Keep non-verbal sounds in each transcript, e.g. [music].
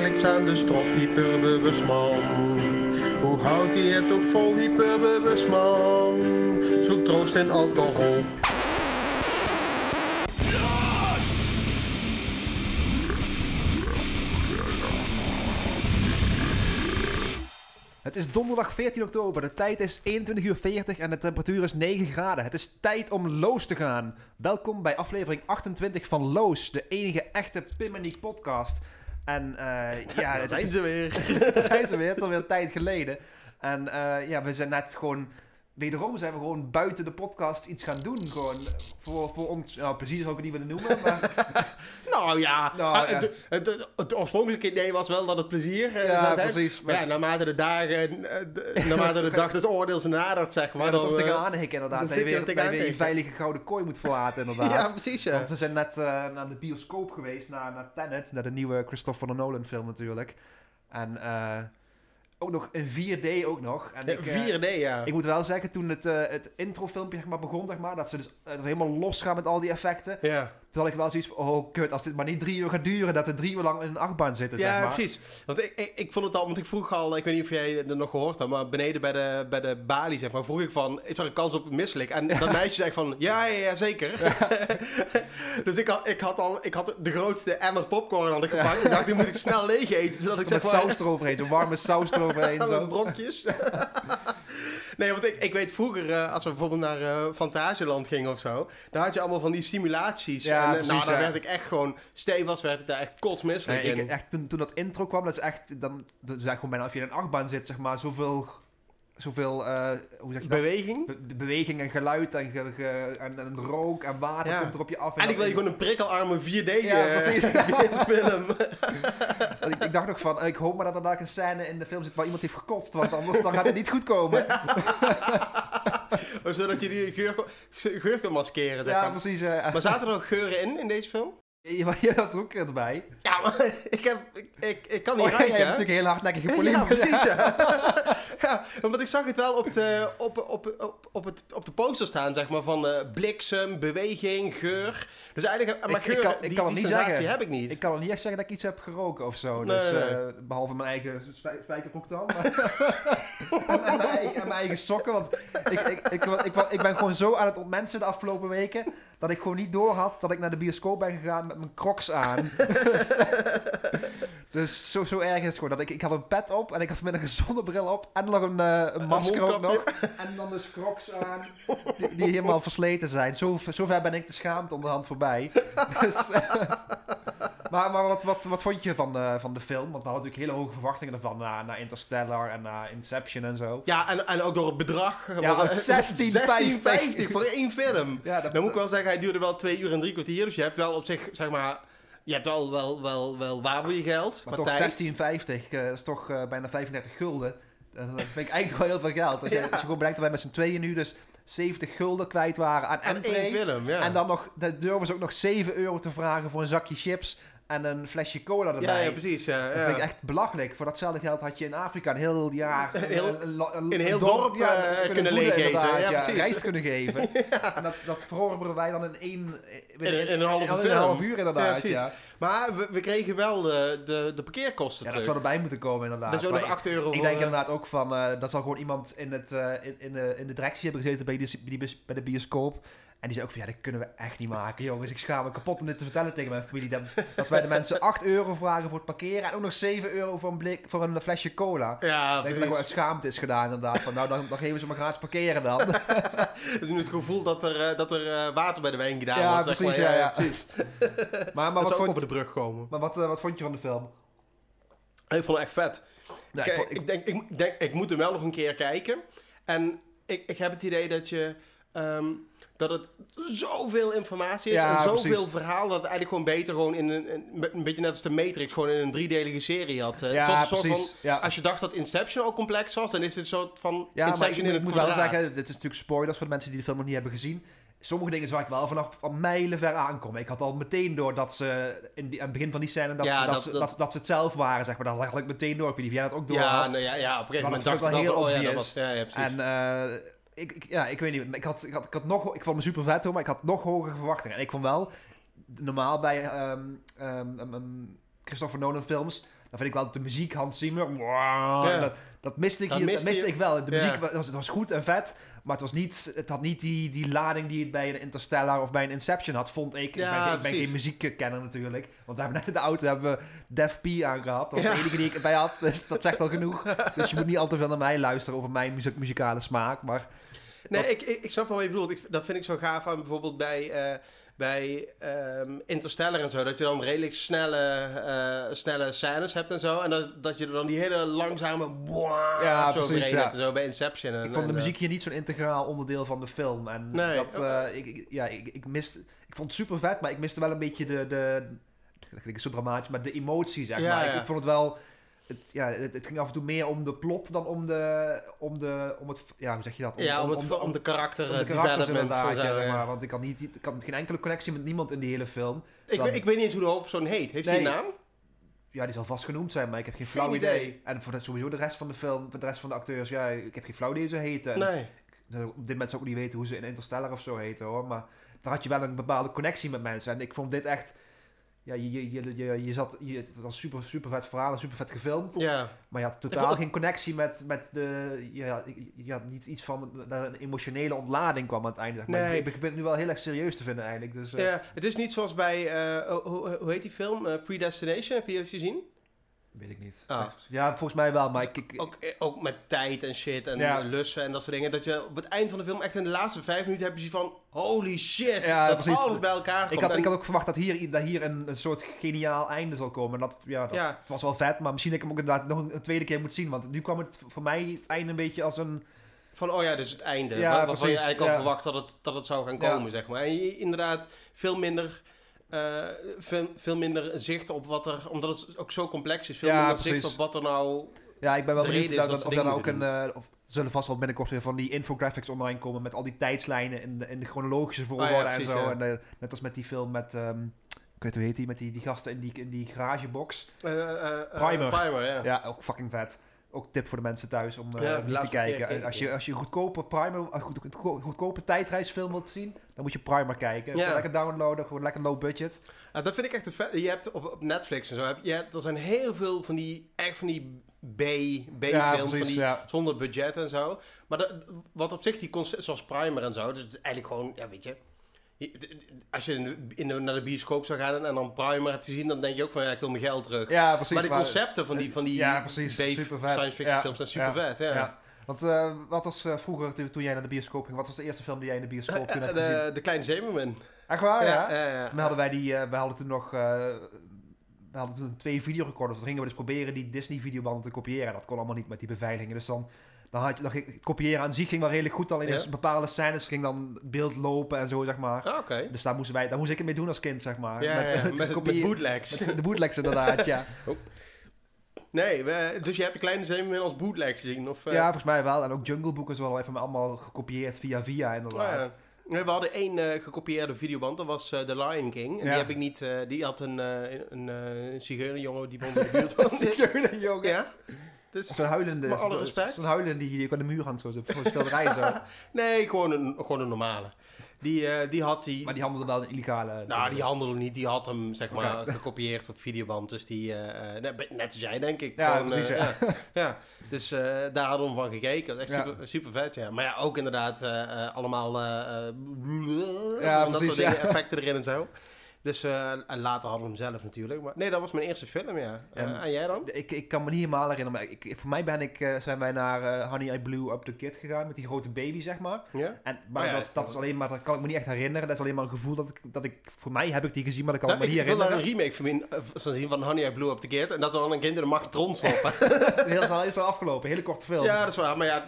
jaarlijks aan de strop. Hoe houdt hij het ook vol, man? Zoek troost in alcohol. Het is donderdag 14 oktober. De tijd is 21 uur 40 en de temperatuur is 9 graden. Het is tijd om Loos te gaan. Welkom bij aflevering 28 van Loos, de enige echte Pimeniek podcast. En eh, [laughs] ja, [laughs] Daar zijn ze weer. Daar zijn ze weer. Het is alweer een tijd geleden. En eh, ja, we zijn net gewoon... Wederom zijn we gewoon buiten de podcast iets gaan doen. Gewoon voor, voor ons... Nou, plezier zou ik het niet willen noemen, maar... [laughs] Nou ja, Nou, ah, ja. Het, het, het, het oorspronkelijke idee was wel dat het plezier eh, Ja, zou zijn. precies, Maar ja, naarmate de dagen, eh, de- naarmate de [laughs] dag des oordeels nadert, zeg maar. Dat dan, eh, tegenaan hikken inderdaad. dan Dat je weer, er dat je tegenaan weer je veilige gouden kooi moet verlaten inderdaad. [laughs] Ja, precies, ja. Want we zijn net eh, naar de bioscoop geweest, naar, naar Tenet, naar de nieuwe Christopher Nolan film natuurlijk. En eh, ook nog in 4D ook nog. En ik, eh, 4D, ja. ik moet wel zeggen, toen het, eh, het introfilmpje zeg maar, begon, zeg maar, dat ze dus eh, helemaal los gaan met al die effecten. ja. Had ik wel zoiets van, oh kut, als dit maar niet drie uur gaat duren, dat we drie uur lang in een achtbaan zitten, Ja, zeg maar. precies. Want ik, ik, ik vond het al, want ik vroeg al, ik weet niet of jij het nog gehoord had, maar beneden bij de, bij de balie, zeg maar, vroeg ik van, is er een kans op misselijk? En dat [laughs] meisje zei van, ja, ja, ja zeker. [laughs] dus ik had, ik, had al, ik had de grootste emmer popcorn had ik gepakt. Ik dacht, die moet ik snel leeg eten, zodat ik Met zeg maar... saus eroverheen, een warme saus [laughs] eroverheen. Brokjes. Nee, want ik, ik weet vroeger, eh, als we bijvoorbeeld naar eh Fantasieland gingen of zo, daar had je allemaal van die simulaties. Ja, en eh, precies, nou, daar ja. werd ik echt gewoon, stevast werd ik daar echt kotsmisselijk Nee, in. ik, echt, toen, toen dat intro kwam, dat is echt, dan, dat is echt gewoon bijna, als je in een achtbaan zit, zeg maar, zoveel, zoveel, eh, hoe zeg je dat? Beweging. Be- beweging en geluid en, ge- ge- en, en rook en water Ja. komt er op je af. En ik wil je gewoon een prikkelarme 4D Ja, eh, precies. [laughs] film. [laughs] Ik, ik dacht ook van, ik hoop maar dat er daar een scène in de film zit waar iemand heeft gekotst, want anders dan gaat het niet goed komen. [laughs] Zodat je die geur, geur kunt maskeren, zeg Ja, maar. precies. eh Maar zaten er ook geuren in, in deze film? Je, [laughs] je was er ook erbij. Ja, maar [laughs] ik, heb, ik, ik, ik kan niet Oh, jij rijken, hebt natuurlijk hele hardnekkige politie. [laughs] Ja, precies, ja. ja. Want ik zag het wel op de, op, op, op, op, het, op de poster staan, zeg maar, van eh, bliksem, beweging, geur. Dus eigenlijk, maar Ik- ik geur, kan- ik die, kan die niet sensatie zeggen. heb ik niet. Ik kan niet echt zeggen dat ik iets heb geroken of zo. Nee, dus, nee. eh, behalve mijn eigen spij- spijkerbroek dan. en, en mijn en mijn eigen sokken. Want ik, ik, ik, ik, ik ben gewoon zo aan het ontmensen de afgelopen weken. Dat ik gewoon niet door had dat ik naar de bioscoop ben gegaan met mijn crocs aan. [laughs] dus zo, zo erg is het gewoon. Dat ik, ik had een pet op en ik had met een zonnebril op. En nog een, eh, een masker ook nog. En dan dus crocs aan. Die, die helemaal versleten zijn. Zo, zo ver ben ik de schaamte onderhand voorbij. [laughs] Dus, maar maar wat, wat, wat vond je van, eh, van de film? Want we hadden natuurlijk hele hoge verwachtingen ervan. Na, na Interstellar en na Inception en zo. Ja, en, en ook door het bedrag. Ja, [laughs] Want, eh, 16,50 16,50 voor één film. [laughs] Ja, dat, Dan moet ik wel zeggen, hij duurde wel twee uur en drie kwartier. Dus je hebt wel op zich, zeg maar... Je hebt wel, wel, wel, wel waar voor je geld. maar toch tijd. 16,50 eh, is toch eh, bijna 35 gulden. Dat vind ik eigenlijk wel heel veel geld. Als je, [laughs] Ja. als je gewoon bedenkt dat wij met z'n tweeën nu dus 70 gulden kwijt waren aan En entree. film, ja. En dan nog, durven ze ook nog 7 euro te vragen voor een zakje chips en een flesje cola erbij. ja, ja, precies. Ja, Dat ja. vind ik echt belachelijk. Voor datzelfde geld had je in Afrika een heel jaar... Heel- [laughs] een, een, heel dorp, eh, kunnen voeden, leeg eten. inderdaad, Ja, precies. Rijst kunnen [laughs] geven. En dat, dat veroveren wij dan in één... In- in een halve in een half uur Ja, inderdaad, precies. ja. Maar we, we kregen wel de, de, de parkeerkosten Ja, dat terug. zou erbij moeten komen inderdaad. Dat is ook nog ik- 8 euro Ik denk eh, inderdaad ook van, eh dat zal gewoon iemand in, het, eh, in, in, de, in de directie hebben gezeten bij, die, bij de bioscoop. En die zei ook van, ja, dat kunnen we echt niet maken, jongens. Ik schaam me kapot om dit te vertellen tegen mijn familie. Dat, dat wij de mensen 8 euro vragen voor het parkeren en ook nog 7 euro voor een, blik, voor een flesje cola. Ja, Ik dat dat gewoon uit schaamte is gedaan inderdaad. Van, nou, dan, dan geven ze maar gratis parkeren dan. [laughs] We doen het gevoel dat er, eh, dat er eh, water bij de wijn gedaan Ja, wordt. zeg maar. ja, ja. precies. [laughs] Maar, maar, Dat wat, vond, over de brug komen. maar wat, eh, wat vond je van de film? Ik vond het echt vet. Ik, ik ik, denk, ik, denk, ik moet hem wel nog een keer kijken. En ik, ik heb het idee dat je... ehm, dat het zoveel informatie is Ja, en zoveel precies. verhaal... dat het eigenlijk gewoon beter gewoon in een, een, een beetje net als de Matrix... gewoon in een driedelige serie had. Ja, het was een soort precies. van... Ja. Als je dacht dat Inception al complex was... dan is dit een soort van Ja, maar ik, Inception in ik het moet wel zeggen, dit is natuurlijk spoilers voor de mensen die de film nog niet hebben gezien. Sommige dingen zag ik wel vanaf van mijlen ver aankomen. Ik had al meteen door dat ze in die, aan het begin van die scène dat, Ja, ze, dat, dat- ze, dat- ze het zelf waren, zeg maar. Dat had ik meteen door. Ik weet niet of jij dat ook door Ja, had. nou ja, ja, op een gegeven Maar moment dacht ik wel heel Oh ja, dat was... Ja, ja, precies. En eh, ik, ik, ja, ik weet niet. Ik had, ik had, ik had nog, ik vond me super vet hoor, maar ik had nog hogere verwachtingen. En ik vond wel, normaal bij ehm, ehm, ehm, Christopher Nolan films, dan vind ik wel de muziek Hans Zimmer. wow, dat, dat miste ik Dat hier, dat miste miste je. ik wel. De muziek was, het was goed en vet, maar het, was niet, het had niet die, die lading die het bij een Interstellar of bij een Inception had, vond ik. Ja, ik ben, geen- ik ben geen muziekkenner natuurlijk. Want we hebben net in de auto hebben we Def P aangehad. Dat was Ja. de enige die ik erbij had, dus dat zegt al genoeg. Dus je moet niet al te veel naar mij luisteren over mijn muzikale smaak. Maar Nee, ik, ik, ik snap wel wat je bedoelt. Ik, dat vind ik zo gaaf aan bijvoorbeeld bij, eh, bij ehm, Interstellar en zo. Dat je dan redelijk snelle, eh, snelle scènes hebt en zo. En dat, dat je er dan die hele langzame... Wow, Ja, zo precies, ja. zo bij Inception. En, ik vond de en, muziek hier niet zo'n integraal onderdeel van de film. En Nee. dat, eh, ik, ik- ja, ik, ik miste... Ik vond het super vet, maar ik miste wel een beetje de... de dat klinkt zo dramatisch, maar de emotie, zeg Ja, maar. Ik vond het wel... Het, ja, het, het ging af en toe meer om de plot dan om de... Om, de, om het... Ja, hoe zeg je dat? eh, ja, om, het, om, de karakter om de eh, karakters development. inderdaad, en ja, maar. Want ik had, niet, ik had geen enkele connectie met niemand in die hele film. Ik, Dan- ik weet niet eens hoe de hoofdpersoon heet. Heeft hij Nee. een naam? Ja, die zal vast genoemd zijn, maar ik heb geen flauw Geen idee. idee. En voor de, sowieso de rest van de film, voor de rest van de acteurs, ja, ik heb geen flauw idee hoe ze heten. En Nee. Nou, Op dit moment zou ik ook niet weten hoe ze in Interstellar of zo heten hoor. Maar daar had je wel een bepaalde connectie met mensen. En ik vond dit echt. Ja, je, je, je, je, je zat. Je, het was super, super vet verhaal en super vet gefilmd. Ja. Maar je had totaal geen connectie met, met de. Je had, je had niet iets van. Dat een emotionele ontlading kwam aan het einde. Maar Nee. ik, ik het nu wel heel erg serieus te vinden eigenlijk. Dus, eh, ja. Het is niet zoals bij... eh, hoe, hoe- heet die film? Eh, Predestination. Heb je dat gezien? Weet ik niet. Ah. Ja, volgens mij wel. Maar ik. ik Ook, eh, ook met tijd en shit en Ja. lussen en dat soort dingen. Dat je op het eind van de film, echt in de laatste vijf minuten, heb je van... Holy shit, Ja, dat precies. alles bij elkaar komt. ik, had, En- ik had ook verwacht dat hier, dat hier een, een soort geniaal einde zal komen. En dat, ja, dat Ja, was wel vet, maar misschien dat ik hem ook inderdaad nog een, een tweede keer moet zien. Want nu kwam het voor mij het einde een beetje als een... van oh ja, dus het einde. Ja, Waar- waarvan je eigenlijk al verwacht dat het, dat het zou gaan komen, zeg maar. En je, inderdaad, veel minder... eh, veel, veel minder zicht op wat er... Omdat het ook zo complex is. Veel Ja, minder zicht op wat er nou... Ja, ik ben wel benieuwd dat, dat of dingen ook een... eh, of zullen vast wel binnenkort weer van die infographics online komen met al die tijdslijnen in de, in de chronologische ja, volgorde en zo. En, eh, net als met die film met... ehm, ik weet hoe heet die, met die, die gasten in die, in die garagebox. Primer. Primer, ja. Ja, ook fucking vet. Ook tip voor de mensen thuis om, eh, Ja, die te kijken. keer Als je, als je goedkope primer, goed, goed- goedkope tijdreisfilm wilt zien, dan moet je Primer kijken. Ja. Lekker downloaden, gewoon lekker low budget. Ja, dat vind ik echt een vet. Je hebt op, op Netflix en zo, heb, je hebt, er zijn heel veel van die, echt van die B, B-films, van die, zonder budget en zo. Maar dat, wat op zich die concept, zoals Primer en zo, dus het is eigenlijk gewoon, ja weet je, als je in de, in de- naar de bioscoop zou gaan en dan Primer hebt gezien, dan denk je ook van ja, ik wil mijn geld terug. Ja, precies. maar de concepten van die, van die Ja, precies. Science fiction Ja, films zijn super ja, vet. Ja. Want eh, wat was eh, vroeger, toen, jij naar de bioscoop ging, wat was de eerste film die jij in de bioscoop toen Eh, hebt gezien? de, de Kleine Zeemermin. Echt waar, ja? ja. Toen hadden wij die, eh, we hadden toen nog, eh, we hadden toen twee videorecorders. Dan gingen we dus proberen die Disney videobanden te kopiëren. Dat kon allemaal niet met die beveiligingen. Dus dan, dan had je, dan ging, kopiëren aan zich ging wel redelijk goed. Alleen Ja. in bepaalde scènes ging dan beeld lopen en zo, zeg maar. Ah. Dus daar moesten wij, daar moest ik het mee doen als kind, zeg maar. Ja, ja, ja, met, met, bootlegs. met de bootlegs inderdaad, ja. [laughs] Nee, we- dus je hebt de Kleine Zeemermin als bootleg gezien? Of, eh? Ja, volgens mij wel. En ook Jungle Book is wel even allemaal gekopieerd via via, Oh, inderdaad. ja. Nee, We hadden één eh, gekopieerde videoband, dat was eh, The Lion King. En Ja. die heb ik niet, die had een, een, een zigeunerjongen die bij ons in de buurt was. Serieus, jongen. ja. Dus, Zo'n huilende, Met alle respect. Zo'n huilende die je aan de muur hangt, zo, zo'n schilderij zo. [laughs] nee, gewoon een, gewoon een normale. Die, eh, die had die... Maar die handelde wel in illegale... nou, die handelde niet. Die had hem, zeg maar, gekopieerd op videoband. Dus die, eh, eh, net, net als jij, denk ik. Ja, Gewoon, precies, ja. ja. Ja. Dus daar hadden we van gekeken. Dat is echt Ja. super, super vet, ja. Maar ja, ook inderdaad allemaal... Ja, van dat precies, soort dingen, effecten erin en zo. Dus eh, en later hadden we hem zelf natuurlijk. Maar nee, dat was mijn eerste film, ja. Eh, en jij dan? Ik, ik kan me niet helemaal herinneren, maar ik, voor mij ben ik, eh, zijn wij naar Honey I Blew Up The Kid gegaan, met die grote baby, zeg maar. Ja? En, maar Oh ja, dat, dat is alleen maar, dat kan ik me niet echt herinneren. Dat is alleen maar een gevoel dat ik, dat ik voor mij heb ik die gezien, maar dat kan ik me ik niet wil daar een herinneren. remake van, van zien van Honey, I Blew Up the Kid. En dat is dan een kind in de magnetron stoppen. Heel [laughs] is al, is al afgelopen, hele korte film. ja, dat is waar. Maar ja,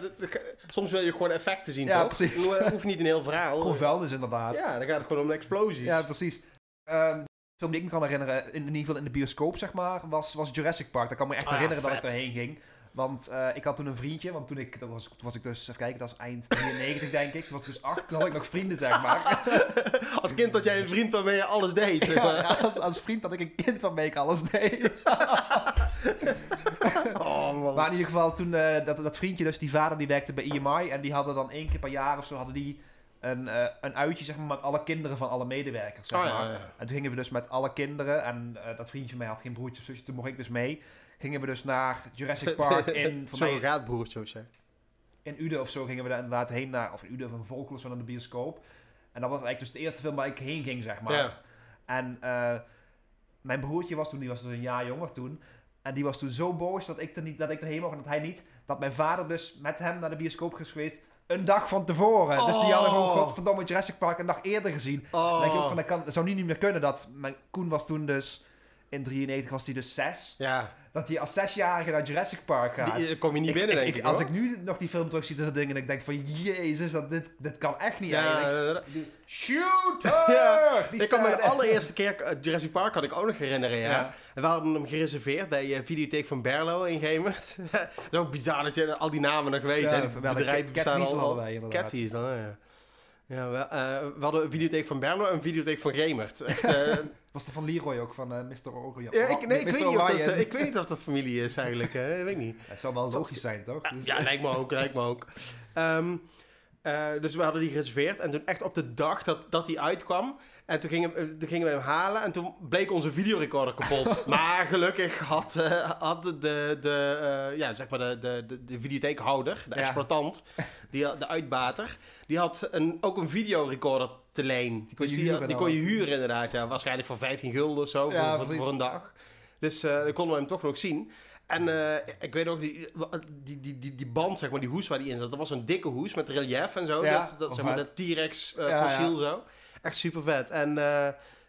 soms wil je gewoon effecten zien, Ja, toch? precies. Hoeft niet een heel verhaal. Gewoon vuilnis inderdaad. Ja, dan gaat het gewoon om de explosies. Ja, precies. De film die ik me kan herinneren, in, in ieder geval in de bioscoop zeg maar, was, was Jurassic Park. Daar kan ik me echt Ah, herinneren dat ik daarheen ging. Want eh, ik had toen een vriendje, want toen ik, dat was, toen was ik dus, even kijken, dat was eind [laughs] 93 denk ik. Toen was ik dus acht, toen had ik nog vrienden zeg maar. [laughs] Als kind dat jij een vriend waarmee je alles deed. [laughs] zeg Ja, maar. als, als vriend had ik een kind waarmee ik alles deed. Oh. Maar in ieder geval, toen eh, dat, dat vriendje, dus die vader, die werkte bij EMI. En die hadden dan één keer per jaar of zo, hadden die een, eh, een uitje, zeg maar, met alle kinderen van alle medewerkers, zeg Oh, ja, maar. ja. En toen gingen we dus met alle kinderen, en eh, dat vriendje van mij had geen broertje of zusje, toen mocht ik dus mee. gingen we dus naar Jurassic [laughs] Park in, voor mij, Surrogaatbroertje of zo. in Uden of zo gingen we daar inderdaad heen naar, of in Uden of in Volkel zo naar de bioscoop. En dat was eigenlijk dus de eerste film waar ik heen ging, zeg maar. Ja. En eh, mijn broertje was toen, die was dus een jaar jonger toen. En die was toen zo boos dat ik er, niet, dat ik erheen mocht en dat hij niet. Dat mijn vader dus met hem naar de bioscoop is geweest. Een dag van tevoren. Dus die hadden gewoon Oh. godverdomme Jurassic Park een dag eerder gezien. Dan denk je ook Oh. van, dat, kan, dat zou nu niet meer kunnen. Dat, mijn, Koen was toen dus, in 93 was hij dus zes. Ja, Dat hij als zesjarige naar Jurassic Park gaat. die, eh, kom je niet Ik- binnen, ik- denk ik-. Als ik nu nog die film terug zie, dan denk ik denk van, jezus, dat, dit, dit kan echt niet eigenlijk. ja, Shooter! [laughs] Ja, Die ik kan me de allereerste keer eh, Jurassic Park had ik ook nog herinneren, ja. Ja. En we hadden hem gereserveerd bij uh, Videotheek van Berlo in Gemert. [laughs] Ook bizar dat je al die namen nog weet. Ja. Die Cat- bestaan al. wij inderdaad. Dan, ja. Ja, we, eh, we hadden een videotheek van Berlo en een videotheek van Gemert. Echt, eh, [laughs] Was er van Leroy ook, van eh Mr. Orion? ja, ik, nee, ik, weet niet of dat, eh, ik weet niet of dat familie is eigenlijk. hè. Ik weet niet. [laughs] Het zou wel logisch zijn, toch? Dus- Ja, lijkt me ook, lijkt me ook. Ehm, eh, dus we hadden die gereserveerd. En toen echt op de dag dat, dat die uitkwam... En toen gingen, toen gingen we hem halen en toen bleek onze videorecorder kapot. [laughs] maar gelukkig had, eh, had de, de, de, eh, ja, zeg maar de, de, de, de videotheekhouder, de Ja. exploitant, die, de uitbater, die had een, ook een videorecorder te leen. Die kon je Dus die, huren die kon je huren inderdaad, ja. Waarschijnlijk voor 15 gulden of zo, Ja, voor, voor, precies. voor een dag. Dus eh, dan konden we hem toch nog zien. En eh, ik weet ook, die, die, die, die, die band, zeg maar, die hoes waar die in zat, dat was een dikke hoes met relief en zo. Ja, dat, dat, zeg maar, dat T-Rex eh, fossiel zo. Echt super vet. En eh,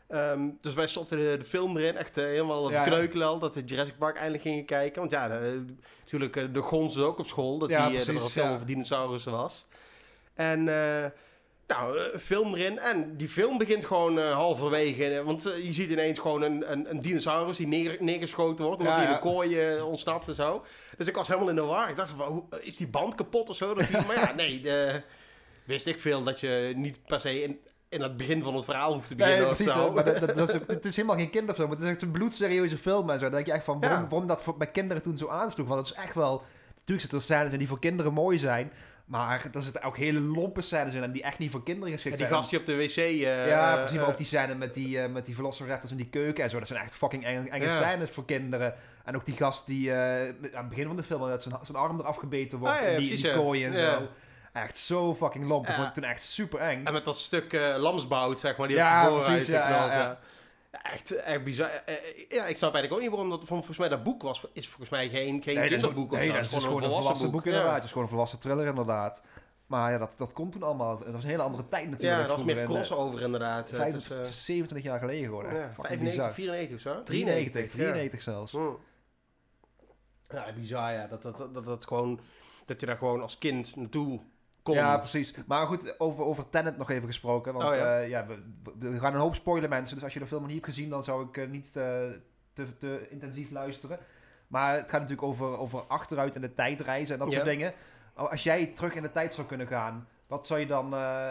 ehm, dus wij stopten de, de film erin, echt helemaal op Ja, de al, dat we Jurassic Park eindelijk gingen kijken. Want ja, de- natuurlijk, de gons ook op school, dat, Ja, die, dat er precies, een film ja. over dinosaurussen was. En... nou, eh, film erin. En die film begint gewoon eh, halverwege. eh, Want je ziet ineens gewoon een, een, een dinosaurus die neer, neergeschoten wordt. Omdat Ja, hij in ja. een kooi ontsnapt en zo. Dus ik was helemaal in de war. Ik dacht van, hoe, is die band kapot of zo? Dat die, maar ja, [laughs] nee. De, wist ik veel dat je niet per se in, in het begin van het verhaal hoeft te beginnen Nee, precies. zo. Maar dat, dat, dat is, [laughs] het is helemaal geen kinderfilm. Het is echt een bloedserieuze film en zo. Dan denk je echt van waarom, Ja. waarom dat voor, bij kinderen toen zo aansloeg. Want het is echt wel... Natuurlijk zitten er scènes in die voor kinderen mooi zijn. Maar er zitten ook hele lompe scènes in en die echt niet voor kinderen En geschikt die zijn. gast die op de wc... eh, ja, precies. Maar eh, ook die scène met die, eh met die velociraptors in die keuken en zo. Dat zijn echt fucking enge, enge scènes voor kinderen. En ook die gast die eh, aan het begin van de film... dat zijn, zijn arm eraf gebeten wordt Ah, ja, ja, in die, precies, die kooi en zo. Echt zo fucking lomp. Dat vond ik toen echt super eng. En met dat stuk eh, lamsbout, zeg maar, die Ja, op de vooruit precies, ja, ja, Ja, ja. Ja, Echt, echt bizar. Eh, eh, ja, ik snap eigenlijk ook niet waarom dat... Volgens mij dat boek was, is volgens mij geen, geen Nee, kinderboek of nee, zo. dat is gewoon een volwassen boek, Ja. inderdaad. Het is gewoon een volwassen thriller inderdaad. Maar ja, dat, dat kon toen allemaal. Dat was een hele andere tijd natuurlijk. Ja, dat was meer. En, crossover inderdaad. eh, Het is, 25, eh, 27 jaar geleden gewoon echt. ja, Fucking 95, bizar. 94 of zo? 93, ja. 93 zelfs. Hm. Ja, bizar ja. Dat, dat, dat, dat, dat gewoon, dat je daar gewoon als kind naartoe Ja, precies. Maar goed, over, over Tenet nog even gesproken. Want Oh, ja. ja, we, we- gaan een hoop spoilen mensen. Dus als je de film nog niet hebt gezien, dan zou ik eh, niet eh, te, te intensief luisteren. Maar het gaat natuurlijk over, over achteruit in de tijd reizen en dat soort dingen. Als jij terug in de tijd zou kunnen gaan, wat zou je dan... eh,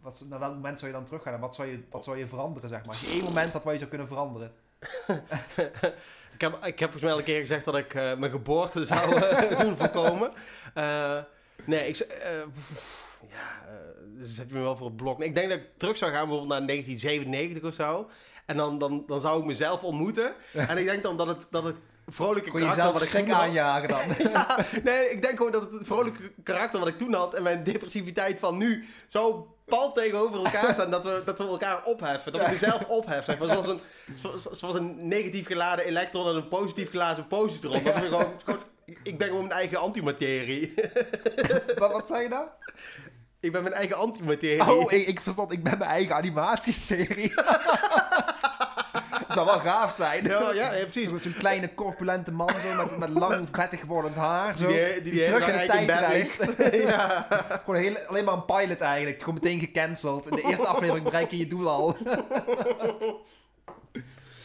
wat, naar welk moment zou je dan teruggaan en wat zou je, wat zou je veranderen, zeg maar? Als je één moment had waar je zou kunnen veranderen. [laughs] Ik, heb, ik heb volgens mij al een keer gezegd dat ik eh, mijn geboorte zou eh, [laughs] doen voorkomen. Nee, ik... pff, ja, eh, zet je me wel voor het blok. Nee, ik denk dat ik terug zou gaan bijvoorbeeld naar 1997 of zo. En dan, dan, dan zou ik mezelf ontmoeten. En ik denk dan dat het, dat het vrolijke Kon je karakter wat ik had... aanjagen dan? [laughs] Ja, nee, ik denk gewoon dat het vrolijke karakter wat ik toen had en mijn depressiviteit van nu zo pal tegenover elkaar staan dat we, dat we elkaar opheffen. Dat ik mezelf ophef. Zeg maar. zoals, een, [laughs] zo- zoals een negatief geladen elektron en een positief geladen positron. Dat we gewoon, gewoon, ik ben gewoon mijn eigen antimaterie. [laughs] wat, wat zei je nou? ik ben mijn eigen antimaterie. Oh, ik, ik verstond, ik ben mijn eigen animatieserie. [laughs] zou wel gaaf zijn. Ja, ja, ja, precies. Zo'n kleine corpulente man zo, met, met lang [laughs] vettig wordend haar. Zo, Die, die, die, die terug in de tijd reist. ja. Gewoon heel, alleen maar een pilot eigenlijk. Gewoon meteen gecanceld. In de eerste aflevering bereik je je doel al.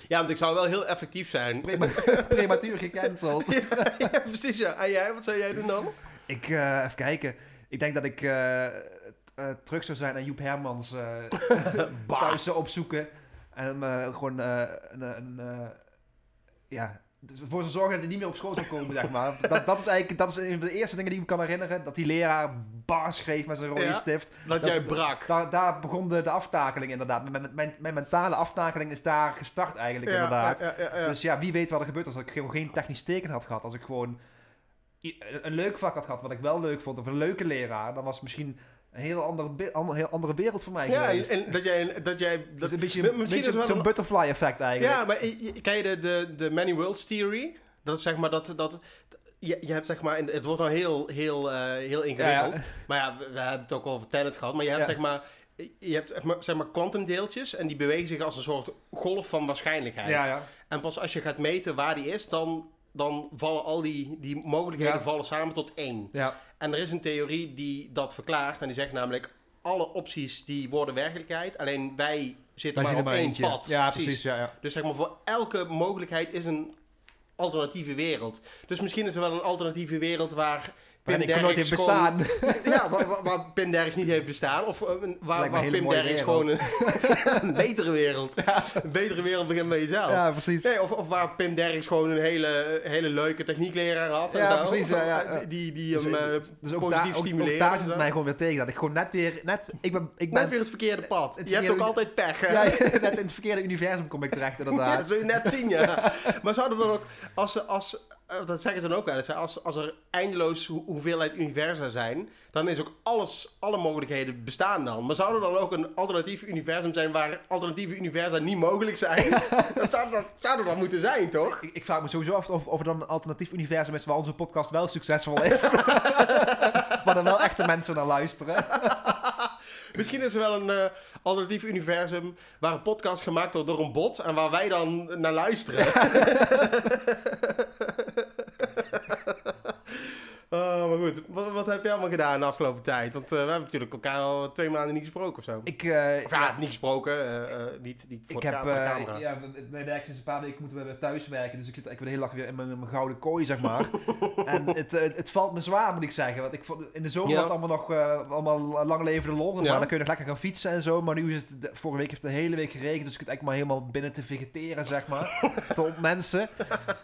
Ja, want ik zou wel heel effectief zijn. Prema- [laughs] Prematuur gecanceld. [laughs] Ja, ja, precies ja. En jij, wat zou jij doen dan? Ik, eh, even kijken. Ik denk dat ik eh, terug zou zijn en Joep Hermans [laughs] thuis zou opzoeken. En hem gewoon eh, een, een, ja, voor ze zorgen dat hij niet meer op school zou komen, zeg maar. Dat, dat is eigenlijk dat is een van de eerste dingen die ik me kan herinneren. Dat die leraar bar schreef met zijn rode Ja. stift. Dat, Dat jij is- brak. Daar, daar begon de, de aftakeling inderdaad. Mijn, mijn, mijn mentale aftakeling is daar gestart eigenlijk inderdaad. Ja, ja. Dus ja, wie weet wat er gebeurt als ik gewoon geen technisch teken had gehad. Als ik gewoon een, een leuk vak had gehad wat ik wel leuk vond. Of een leuke leraar. Dan was misschien een heel andere, ander, heel andere wereld voor mij Ja, geweest. en dat jij... Dat jij dat is een beetje, Misschien beetje is wel een- butterfly effect eigenlijk. ja, maar je- je- ken je de, de, de Many Worlds Theory? Dat is zeg maar dat... dat je, je hebt zeg maar... Het wordt dan heel, heel, eh, heel ingewikkeld. Ja, Maar ja, we, we hebben het ook al over Tenet gehad. Maar je hebt zeg maar... Je hebt zeg maar, kwantumdeeltjes en die bewegen zich als een soort golf van waarschijnlijkheid. ja, ja. En pas als je gaat meten waar die is, dan, dan vallen al die, die mogelijkheden Ja. vallen samen tot één. ja. En er is een theorie die dat verklaart. En die zegt namelijk, alle opties die worden werkelijkheid. Alleen wij zitten Wij maar op één eentje. pad. Ja, precies. Ja, ja. Dus zeg maar, voor elke mogelijkheid is een alternatieve wereld. Dus misschien is er wel een alternatieve wereld waar Pim nooit heeft bestaan. [laughs] Ja, waar, waar, waar Pim Derks niet heeft bestaan. Of eh, waar, waar Pim Derks gewoon een, een betere wereld. Een betere wereld begint bij jezelf. Ja, precies. Nee, of, of waar Pim Derks gewoon een hele, hele leuke techniekleraar had. en Ja, zo. precies, ja, ja, ja. Die, die Dus, hem eh, eh, Dus positief daar, ook, ook stimuleren. daar en zit het mij gewoon weer tegen. Dat ik gewoon net weer... Net, ik ben, ik ben Net weer het verkeerde pad. het je hebt ook altijd pech, hè? ja, [laughs] net in het verkeerde universum kom ik terecht Ja, inderdaad. dat zul je net zien, ja. [laughs] maar zouden we dan ook, als, ze- als, eh, dat zeggen ze dan ook wel als, als er eindeloos ho- hoeveelheid universa zijn, dan is ook alles, alle mogelijkheden bestaan dan. Maar zou er dan ook een alternatief universum zijn waar alternatieve universa niet mogelijk zijn? [laughs] dat zou, dat zou er dan moeten zijn, toch? Ik, ik vraag me sowieso af of, of er dan een alternatief universum is waar onze podcast wel succesvol is. [laughs] waar er wel echte mensen naar luisteren. [laughs] Misschien is er wel een eh, alternatief universum waar een podcast gemaakt wordt door een bot en waar wij dan naar luisteren. Oh, maar goed. Wat, wat heb je allemaal gedaan de afgelopen tijd? Want eh, we hebben natuurlijk elkaar al twee maanden niet gesproken of zo. Ik, eh, Of ja, niet gesproken. eh, eh, niet, niet voor, ik de, heb, ka- voor de eh, camera. ja, mijn werk sinds een paar weken moeten we weer thuis werken. Dus ik zit eigenlijk weer de hele dag weer in mijn, in mijn gouden kooi, zeg maar. [laughs] en het, het, het valt me zwaar, moet ik zeggen. Want ik vond, in de zomer Ja. was het allemaal nog uh, allemaal lang levende lol. Ja. Maar dan kun je nog lekker gaan fietsen en zo. Maar nu is het, de- vorige week heeft het de hele week geregend. Dus ik zit eigenlijk maar helemaal binnen te vegeteren, zeg maar. [laughs] te ontmensen.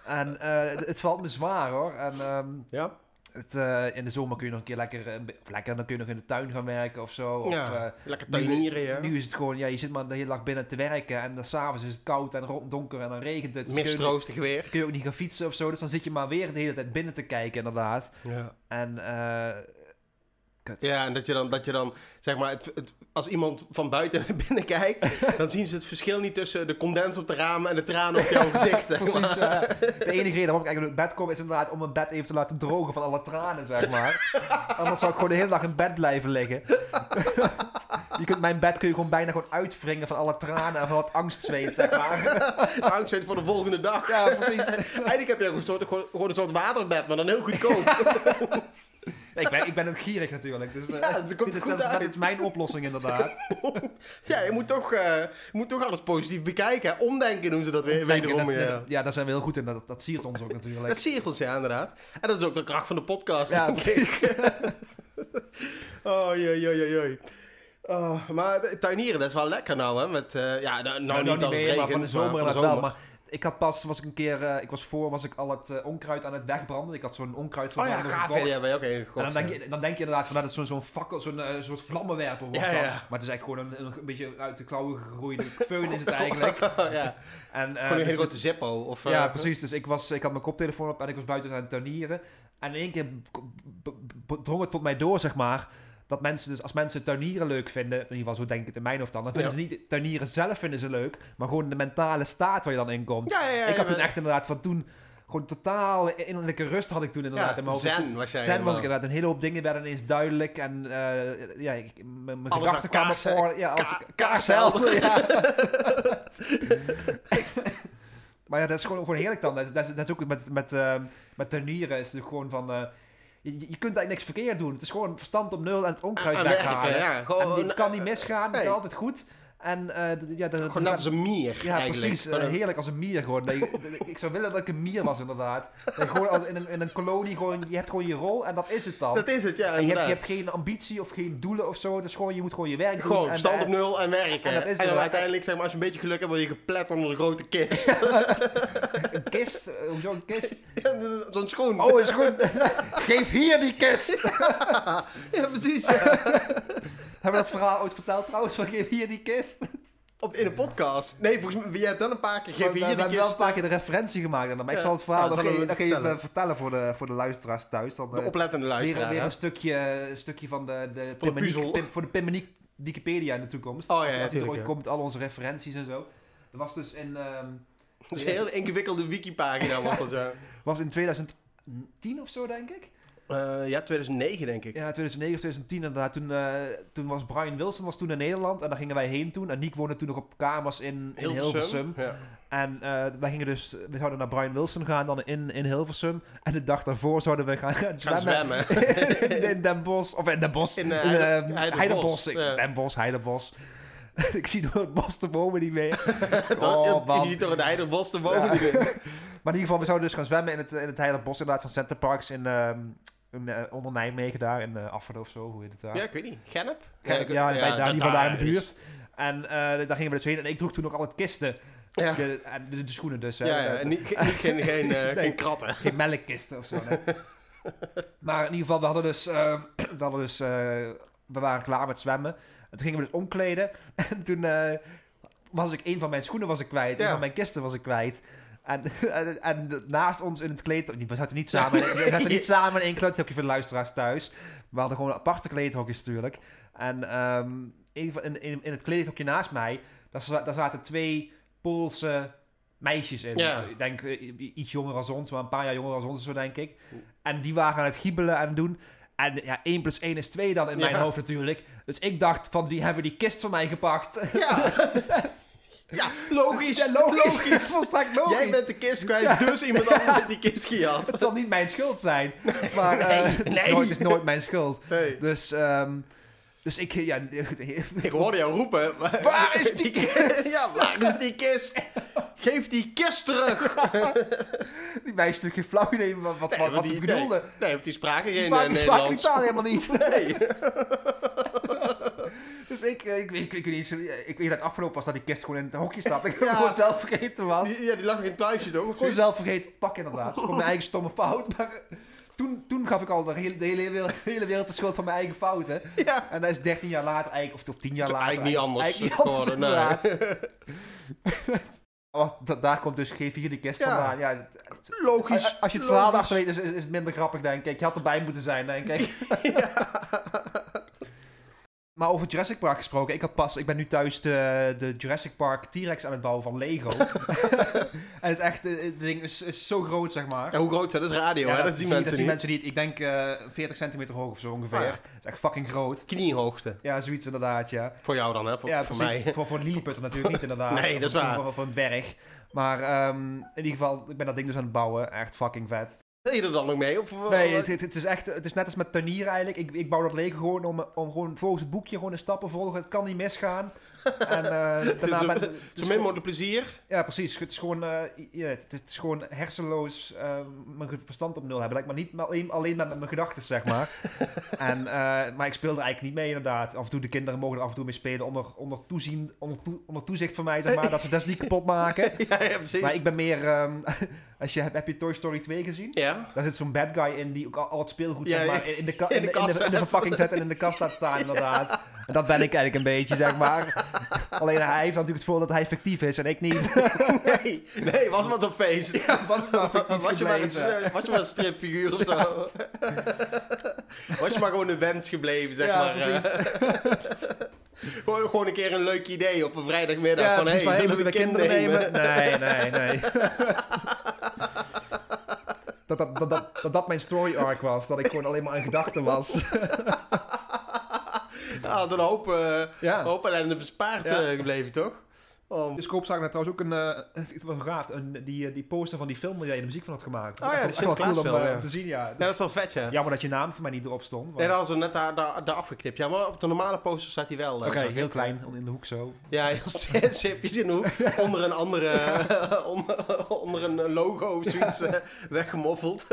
En eh, het, het valt me zwaar, hoor. En ehm, Ja? Het, eh, in de zomer kun je nog een keer lekker, eh, of lekker, dan kun je nog in de tuin gaan werken of zo. Of, Ja, eh, Lekker nu- tuinieren, ja. nu is het gewoon, ja, je zit maar de hele dag binnen te werken en dan s'avonds is het koud en donker en dan regent het. Dus kun je- Mistroostig weer. kun je ook niet gaan fietsen of zo, dus dan zit je maar weer de hele tijd binnen te kijken inderdaad. Ja. En eh, kut. Ja, en dat je dan, dat je dan zeg maar, het, het, als iemand van buiten [laughs] naar binnen kijkt, dan zien ze het verschil niet tussen de condens op de ramen en de tranen op jouw [laughs] gezicht. Zeg Precies, maar. ja. [laughs] De enige reden waarom ik eigenlijk in het bed kom is inderdaad om mijn bed even te laten drogen van alle tranen, zeg maar. Anders zou ik gewoon de hele dag in bed blijven liggen. je kunt mijn bed kun je gewoon bijna gewoon uitwringen van alle tranen en van wat angstzweet, zeg maar. Angst weet voor de volgende dag. Ja, precies. Eigenlijk heb je ook een soort, gewoon, gewoon een soort waterbed, maar dan heel goedkoop. Ik ben, ik ben ook gierig natuurlijk, dus [laughs] eh, Ja, dat komt dit, goed dat, is- dat uit. is mijn oplossing inderdaad. [laughs] ja, je moet toch, eh, je moet toch alles positief bekijken. hè. Omdenken doen ze dat weer, wederom. dat, Ja. ja, daar zijn we heel goed in. Dat, dat siert ons ook natuurlijk. Dat je ons, ja, inderdaad. En dat is ook de kracht van de podcast. Ja, [laughs] oh, jee, jee, jee. Oh, maar tuinieren, dat is wel lekker nou, hè? Met, eh, ja, nou, nou, niet als het meer, regent, maar van de zomer maar van de inderdaad wel. zomer. Maar ik had pas, was ik een keer, eh, ik was voor, was ik al het eh, onkruid aan het wegbranden. Ik had zo'n onkruid Oh ja, gaaf, ja, gekocht. die hebben wij ook gekocht. En dan denk, je, dan denk je inderdaad van dat het zo'n zo'n fakkel, zo'n eh, soort vlammenwerper wordt Ja, dan. ja. Maar het is eigenlijk gewoon een, een, beetje uit de klauwen gegroeide föhn is het [laughs] eigenlijk. [laughs] ja, En, gewoon een dus hele grote Zippo. Of, ja, precies. Dus ik, was, ik had mijn koptelefoon op en ik was buiten aan het tuinieren. En in één keer drong het tot mij door, zeg maar, dat mensen, dus als mensen tuinieren leuk vinden, in ieder geval zo denk ik het in mijn hoofd dan, dan vinden Ja. ze niet tuinieren zelf vinden ze leuk, maar gewoon de mentale staat waar je dan in komt. Ja, ja, ja. ik had toen echt inderdaad van toen, gewoon totaal innerlijke rust had ik toen inderdaad in mijn hoofd. zen was jij Zen was ik inderdaad. Een hele hoop dingen werden ineens duidelijk. En eh, ja, ik- mijn gedachten kwamen voor. Ja, als ka- [laughs] ja. [laughs] maar ja, dat is gewoon, gewoon heerlijk dan. Dat is, dat is, dat is ook met, met, eh, met tuinieren is het gewoon van... eh, je, je kunt eigenlijk niks verkeerd doen. Het is gewoon verstand op nul en het onkruid weghalen. ja. Gewoon, het kan niet misgaan, het nee. is altijd goed. En eh, ja, de, Gewoon net als een mier Ja, eigenlijk. precies. eh, Gewoon een- heerlijk als een mier gewoon. Nee, ik zou willen dat ik een mier was, inderdaad. Gewoon als in, een, in een kolonie gewoon, je hebt gewoon je rol en dat is het dan. dat is het, ja, je hebt, je hebt geen ambitie of geen doelen of zo. Dus gewoon, je moet gewoon je werk doen. Gewoon stand op nul en werken. en dat is dan uiteindelijk, zeg maar, als je een beetje geluk hebt, word je geplet onder een grote kist. [laughs] [laughs] Een kist, eh, hoezo een kist? Zo'n schoen. Oh, is [laughs] goed. Geef hier die kist. ja, precies. Ja. Hebben we dat verhaal ooit verteld trouwens? Van geef hier die kist. Op, in een podcast. Nee, volgens mij, jij hebt dan een paar keer. We, hier we hebben wel een paar keer de referentie gemaakt. En dan, maar ik zal het verhaal Ja, dat even vertellen. vertellen voor de, voor de luisteraars thuis. Dan, De eh, oplettende weer, luisteraar. weer hè? een stukje, een stukje van de, de. Pim- voor de Pimmeniek Wikipedia in de toekomst. Oh, ja, als, er tuurlijk, ooit ja. komt, al onze referenties en zo. Dat was dus in, ehm, Dat is een hele ingewikkelde wikipagina was dat zo. [laughs] was in 2010 of zo, denk ik. Eh, ja, 2009 denk ik. Ja, 2009 of 2010 inderdaad. Toen, eh, toen was Brian Wilson was toen in Nederland en daar gingen wij heen toen. En Nick woonde toen nog op kamers in, in Hilversum. Ja. En eh, wij gingen dus, we zouden naar Brian Wilson gaan dan in, in Hilversum. En de dag daarvoor zouden we gaan, zwemmen. zwemmen. in, [laughs] in Den Bosch, of in Den Bosch. In, Heide- Heidebos. Heidebos, Ik- ja. Den Bosch, Heidebos. [laughs] ik zie door het bos de bomen niet meer. [laughs] Oh, man. je ziet door het Heiderbos te wonen. Ja. Maar in ieder geval, we zouden dus gaan zwemmen in het, in het Heidebos inderdaad van Center Parks in, ehm, eh, onder Nijmegen daar. In uh, Afferden of zo, hoe heet het daar? Ja, ik weet niet. Gennep? Ja, ja, bij, daar, in ieder geval daar in de buurt. En eh, daar gingen we dus heen. En ik droeg toen ook altijd kisten. Ja. De, en de, de schoenen dus. Ja, ja, en niet, geen, geen, eh, [laughs] geen kratten. Geen melkkisten of zo. nee. [laughs] maar in ieder geval, we hadden dus... eh, [clears throat] we, hadden dus eh, we waren klaar met zwemmen. En toen gingen we dus omkleden. [laughs] En toen eh, was ik... Een van mijn schoenen was ik kwijt. Een Ja. van mijn kisten was ik kwijt. [laughs] En, en, naast ons in het kleed... We zaten niet samen, [laughs] we zaten niet samen in één kleedhokje voor de luisteraars thuis. We hadden gewoon aparte kleedhokjes natuurlijk. En ehm, in, in, in het kleedhokje naast mij... Daar, za- daar zaten twee Poolse meisjes in. Ja. Ik denk eh, iets jonger als ons, maar een paar jaar jonger als ons, zo denk ik. En die waren aan het giebelen en doen. En ja, 1 plus 1 is 2 dan in mijn hoofd natuurlijk. Dus ik dacht van, die hebben die kist van mij gepakt. Ja. [laughs] ja, logisch. Ja, logisch. [laughs] Volstrekt logisch. Jij bent de kist kwijt, dus iemand anders heeft die kist gehad. Het zal niet mijn schuld zijn. [laughs] Maar eh, nee. nooit is nooit mijn schuld. Nee. Dus, ehm, dus ik, ja... [laughs] Ik hoorde jou roepen. maar- Waar is die kist? ja, waar is die kist? Geef die kist terug. die meisje natuurlijk geen flauw idee wat, wat, Nee, wat, die- bedoelde. Nee, nee want die spraken Die geen eh, die spraken Nederlands. taal helemaal niet. Nee. Dus ik, eh, ik, ik, ik, weet niet, zo- ik weet dat het afgelopen was dat die kist gewoon in het hokje staat. [laughs] Ik Ja. gewoon zelf vergeten was. Die, ja, die lag nog in het pluisje toch? Gewoon zelf vergeten te pakken inderdaad. Gewoon mijn [laughs] eigen stomme fout. Maar eh, toen, toen gaf ik al de hele, de hele, wereld, de hele wereld de schuld van mijn eigen fouten. Ja. En dat is 13 jaar later eigenlijk, of, of 10 jaar later. eigenlijk niet anders Eigenlijk niet anders geworden, nee. [laughs] Oh, da- daar komt dus G4 die kist Ja. vandaan. Ja, Logisch. als, je het verhaal achter weet, is, is, is het minder grappig, denk ik. Je had erbij moeten zijn, denk ik. Maar over Jurassic Park gesproken, ik, had pas, ik ben nu thuis de, de Jurassic Park T-Rex aan het bouwen van Lego. [laughs] en het is echt, eh, het ding is, is zo groot, zeg maar. Ja, hoe groot zijn dat? is radio, hè? Dat, zien je- mensen dat niet. mensen niet. Ik denk eh 40 centimeter hoog of zo ongeveer. Ah, ja. Dat is echt fucking groot. Kniehoogte. Ja, zoiets inderdaad, ja. Voor jou dan, hè? Voor, ja, voor precies. mij. Voor, voor natuurlijk niet, inderdaad. [laughs] Nee, dat is waar. Of een dwerg. Maar ehm, in ieder geval, ik ben dat ding dus aan het bouwen. Echt fucking vet. Wil je er dan nog mee? Of, Nee, het, het, het is echt, het is net als met tuinieren eigenlijk. Ik, ik bouw dat Lego gewoon om, om gewoon volgens het boekje gewoon de stappen volgen. Het kan niet misgaan. En eh [laughs] Het is daarna ben- het Zo min mogelijk plezier. Ja, precies. Het is gewoon, eh, het, is gewoon hersenloos eh, mijn verstand op nul hebben. Like, maar niet alleen, alleen met, met mijn gedachten, zeg maar. [laughs] en, maar ik speel er eigenlijk niet mee, inderdaad. Af en toe, de kinderen mogen er af en toe mee spelen onder, onder, toezien, onder, toe- onder toezicht van mij, zeg maar. dat ze dat niet kapot maken. [laughs] ja, ja, precies. Maar ik ben meer... ehm, als je, heb je Toy Story 2 gezien? Ja. Daar zit zo'n bad guy in die ook al, al het speelgoed Ja, zeg maar, ja. in, de, In in, de de, in, de, in de verpakking zet en in de kast laat staan, inderdaad. En dat ben ik eigenlijk een beetje, zeg maar. Alleen hij heeft natuurlijk het voordeel dat hij fictief is en ik niet. [laughs] Nee, nee, was maar op feest. Ja, was maar fictief was, je maar een, was je maar een stripfiguur of zo? was je maar gewoon een wens gebleven, zeg maar. precies. eh. [laughs] gewoon, gewoon een keer een leuk idee op een vrijdagmiddag. Ja, van, precies, hey, zullen moeten we een kinderen kind nemen? Nee, nee, nee. [laughs] dat, dat, dat, dat, dat dat mijn story arc was. Dat ik gewoon alleen maar aan gedachten was. Ja, [laughs] had een hoop, eh Ja. hoop ellende bespaard Ja. eh, gebleven, toch? Oh, De scope zag net trouwens ook een, eh, [laughs] het was gaaf, een, die, die poster van die film waar jij de muziek van had gemaakt. Oh ja, Echt de wel- cool om, ja. te zien, ja. ja, dat is wel vet, ja. Jammer dat je naam voor mij niet erop stond. Nee, maar- dat hadden ze net daar, daar, daar afgeknipt. Ja, maar op de normale poster staat hij wel. Oké, heel klein, in de hoek zo. Ja, heel [laughs] simpjes in de hoek. Onder een andere, onder, onder een logo of zoiets weggemoffeld.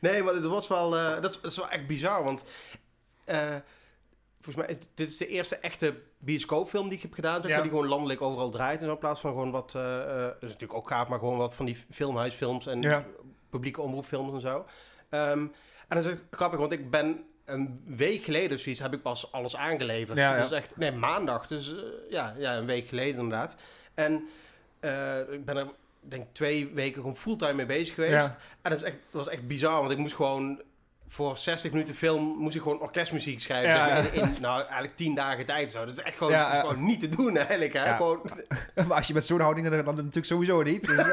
nee, maar dat was wel, dat, is, dat is wel echt bizar, want eh, volgens mij, dit is de eerste echte bioscoopfilm die ik heb gedaan, zeg Ja. die gewoon landelijk overal draait. En zo, in plaats van gewoon wat, eh, dat is natuurlijk ook gaaf, maar gewoon wat van die filmhuisfilms en Ja. publieke omroepfilms en zo. Ehm, en dat is echt grappig, want ik ben een week geleden of zoiets heb ik pas alles aangeleverd. Ja, ja. Dus echt, nee, maandag. Dus eh, ja, ja, een week geleden inderdaad. En ik ben er denk twee weken gewoon fulltime mee bezig geweest. Ja. En dat, is echt, dat was echt bizar, want ik moest gewoon voor 60 minuten film moest ik gewoon orkestmuziek schrijven. Ja, zeg maar, in, in, nou, eigenlijk 10 dagen tijd zo. Dat is echt gewoon, Ja, is gewoon niet te doen eigenlijk. Hè? Ja. Gewoon, [laughs] maar als je met zo'n houding, dan, dan natuurlijk sowieso niet. Dus, [laughs]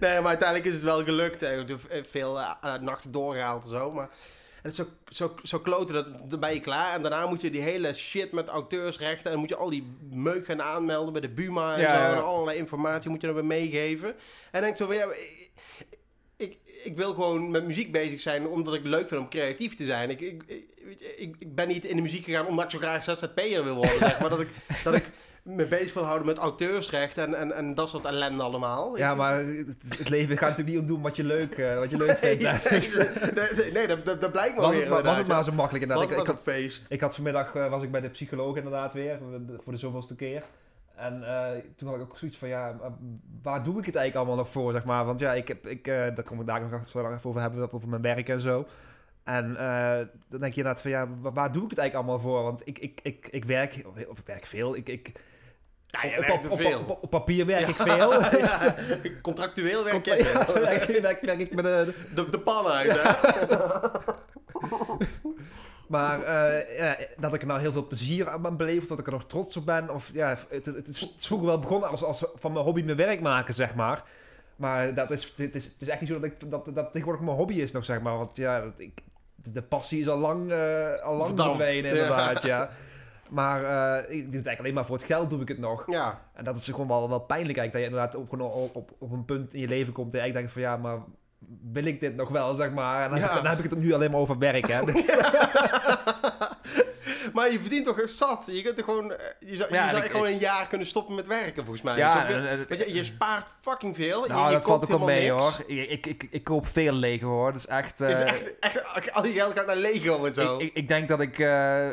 nee, maar uiteindelijk is het wel gelukt. Hè. Ik heb veel eh, nachten doorgehaald en zo. Maar het is zo, zo, zo kloten, dat, dan ben je klaar. En daarna moet je die hele shit met auteursrechten... en dan moet je al die meuk gaan aanmelden bij de Buma en Ja, zo. En allerlei informatie moet je dan weer meegeven. En denk zo van... Ja, ik, wil gewoon met muziek bezig zijn omdat ik leuk vind om creatief te zijn. Ik, ik, ik, ik, ben niet in de muziek gegaan omdat ik zo graag ZZP'er wil worden. Zeg maar dat ik, dat ik me bezig wil houden met auteursrecht en, en, en dat soort ellende allemaal. ja, maar het, het leven gaat natuurlijk niet om doen wat je leuk, eh, wat je leuk vindt. [laughs] nee, nee, nee, nee, dat, dat, dat blijkt wel was, weer. het maar, was het maar zo makkelijk inderdaad. Was Ik, ik, had, feest. ik had vanmiddag, eh, was ik bij de psycholoog inderdaad weer, voor de zoveelste keer. En eh, toen had ik ook zoiets van, ja, maar waar doe ik het eigenlijk allemaal nog voor, zeg maar. Want ja, ik heb, ik, eh, daar kom ik daar nog zo lang even over hebben, over mijn werk en zo. En eh, dan denk je inderdaad van, ja, waar, doe ik het eigenlijk allemaal voor? Want ik, ik, ik, ik werk, of ik werk veel, ik... ik Ja, op, veel. papier werk ik veel. [laughs] [laughs] Ja, contractueel werk [laughs] Ja, veel. werk, werk, werk ik met de, de, de pan uit, hè? Maar eh, ja, dat ik er nou heel veel plezier aan ben beleefd, dat ik er nog trots op ben. Of ja, het, het, is, het is vroeger wel begonnen als, als van mijn hobby mijn werk maken, zeg maar. Maar dat is, het, is, het is echt niet zo dat, ik, dat dat tegenwoordig mijn hobby is nog, zeg maar. Want ja, dat ik, de, passie is al lang, eh al lang verdwenen, inderdaad, ja. Maar eh, ik doe het eigenlijk alleen maar voor het geld doe ik het nog. Ja. En dat is gewoon wel, wel pijnlijk eigenlijk, dat je inderdaad op, op, op, op een punt in je leven komt dat je eigenlijk denkt van ja, maar wil ik dit nog wel, zeg maar. En dan, heb, ik, Ja. dan heb ik het nu alleen maar over werk, hè. Dus, [laughs] Maar je verdient toch zat? Je kunt er gewoon... eh, Je zou, je zou ik- gewoon een jaar kunnen stoppen met werken, volgens mij. Ja, het- je, je spaart fucking veel. Nou, je, dat valt ook wel mee hoor. Ik, ik, ik, koop veel Lego hoor. Dus echt. eh, is echt, echt... Al die geld gaat naar Lego en zo. ik, ik, ik denk dat ik. eh,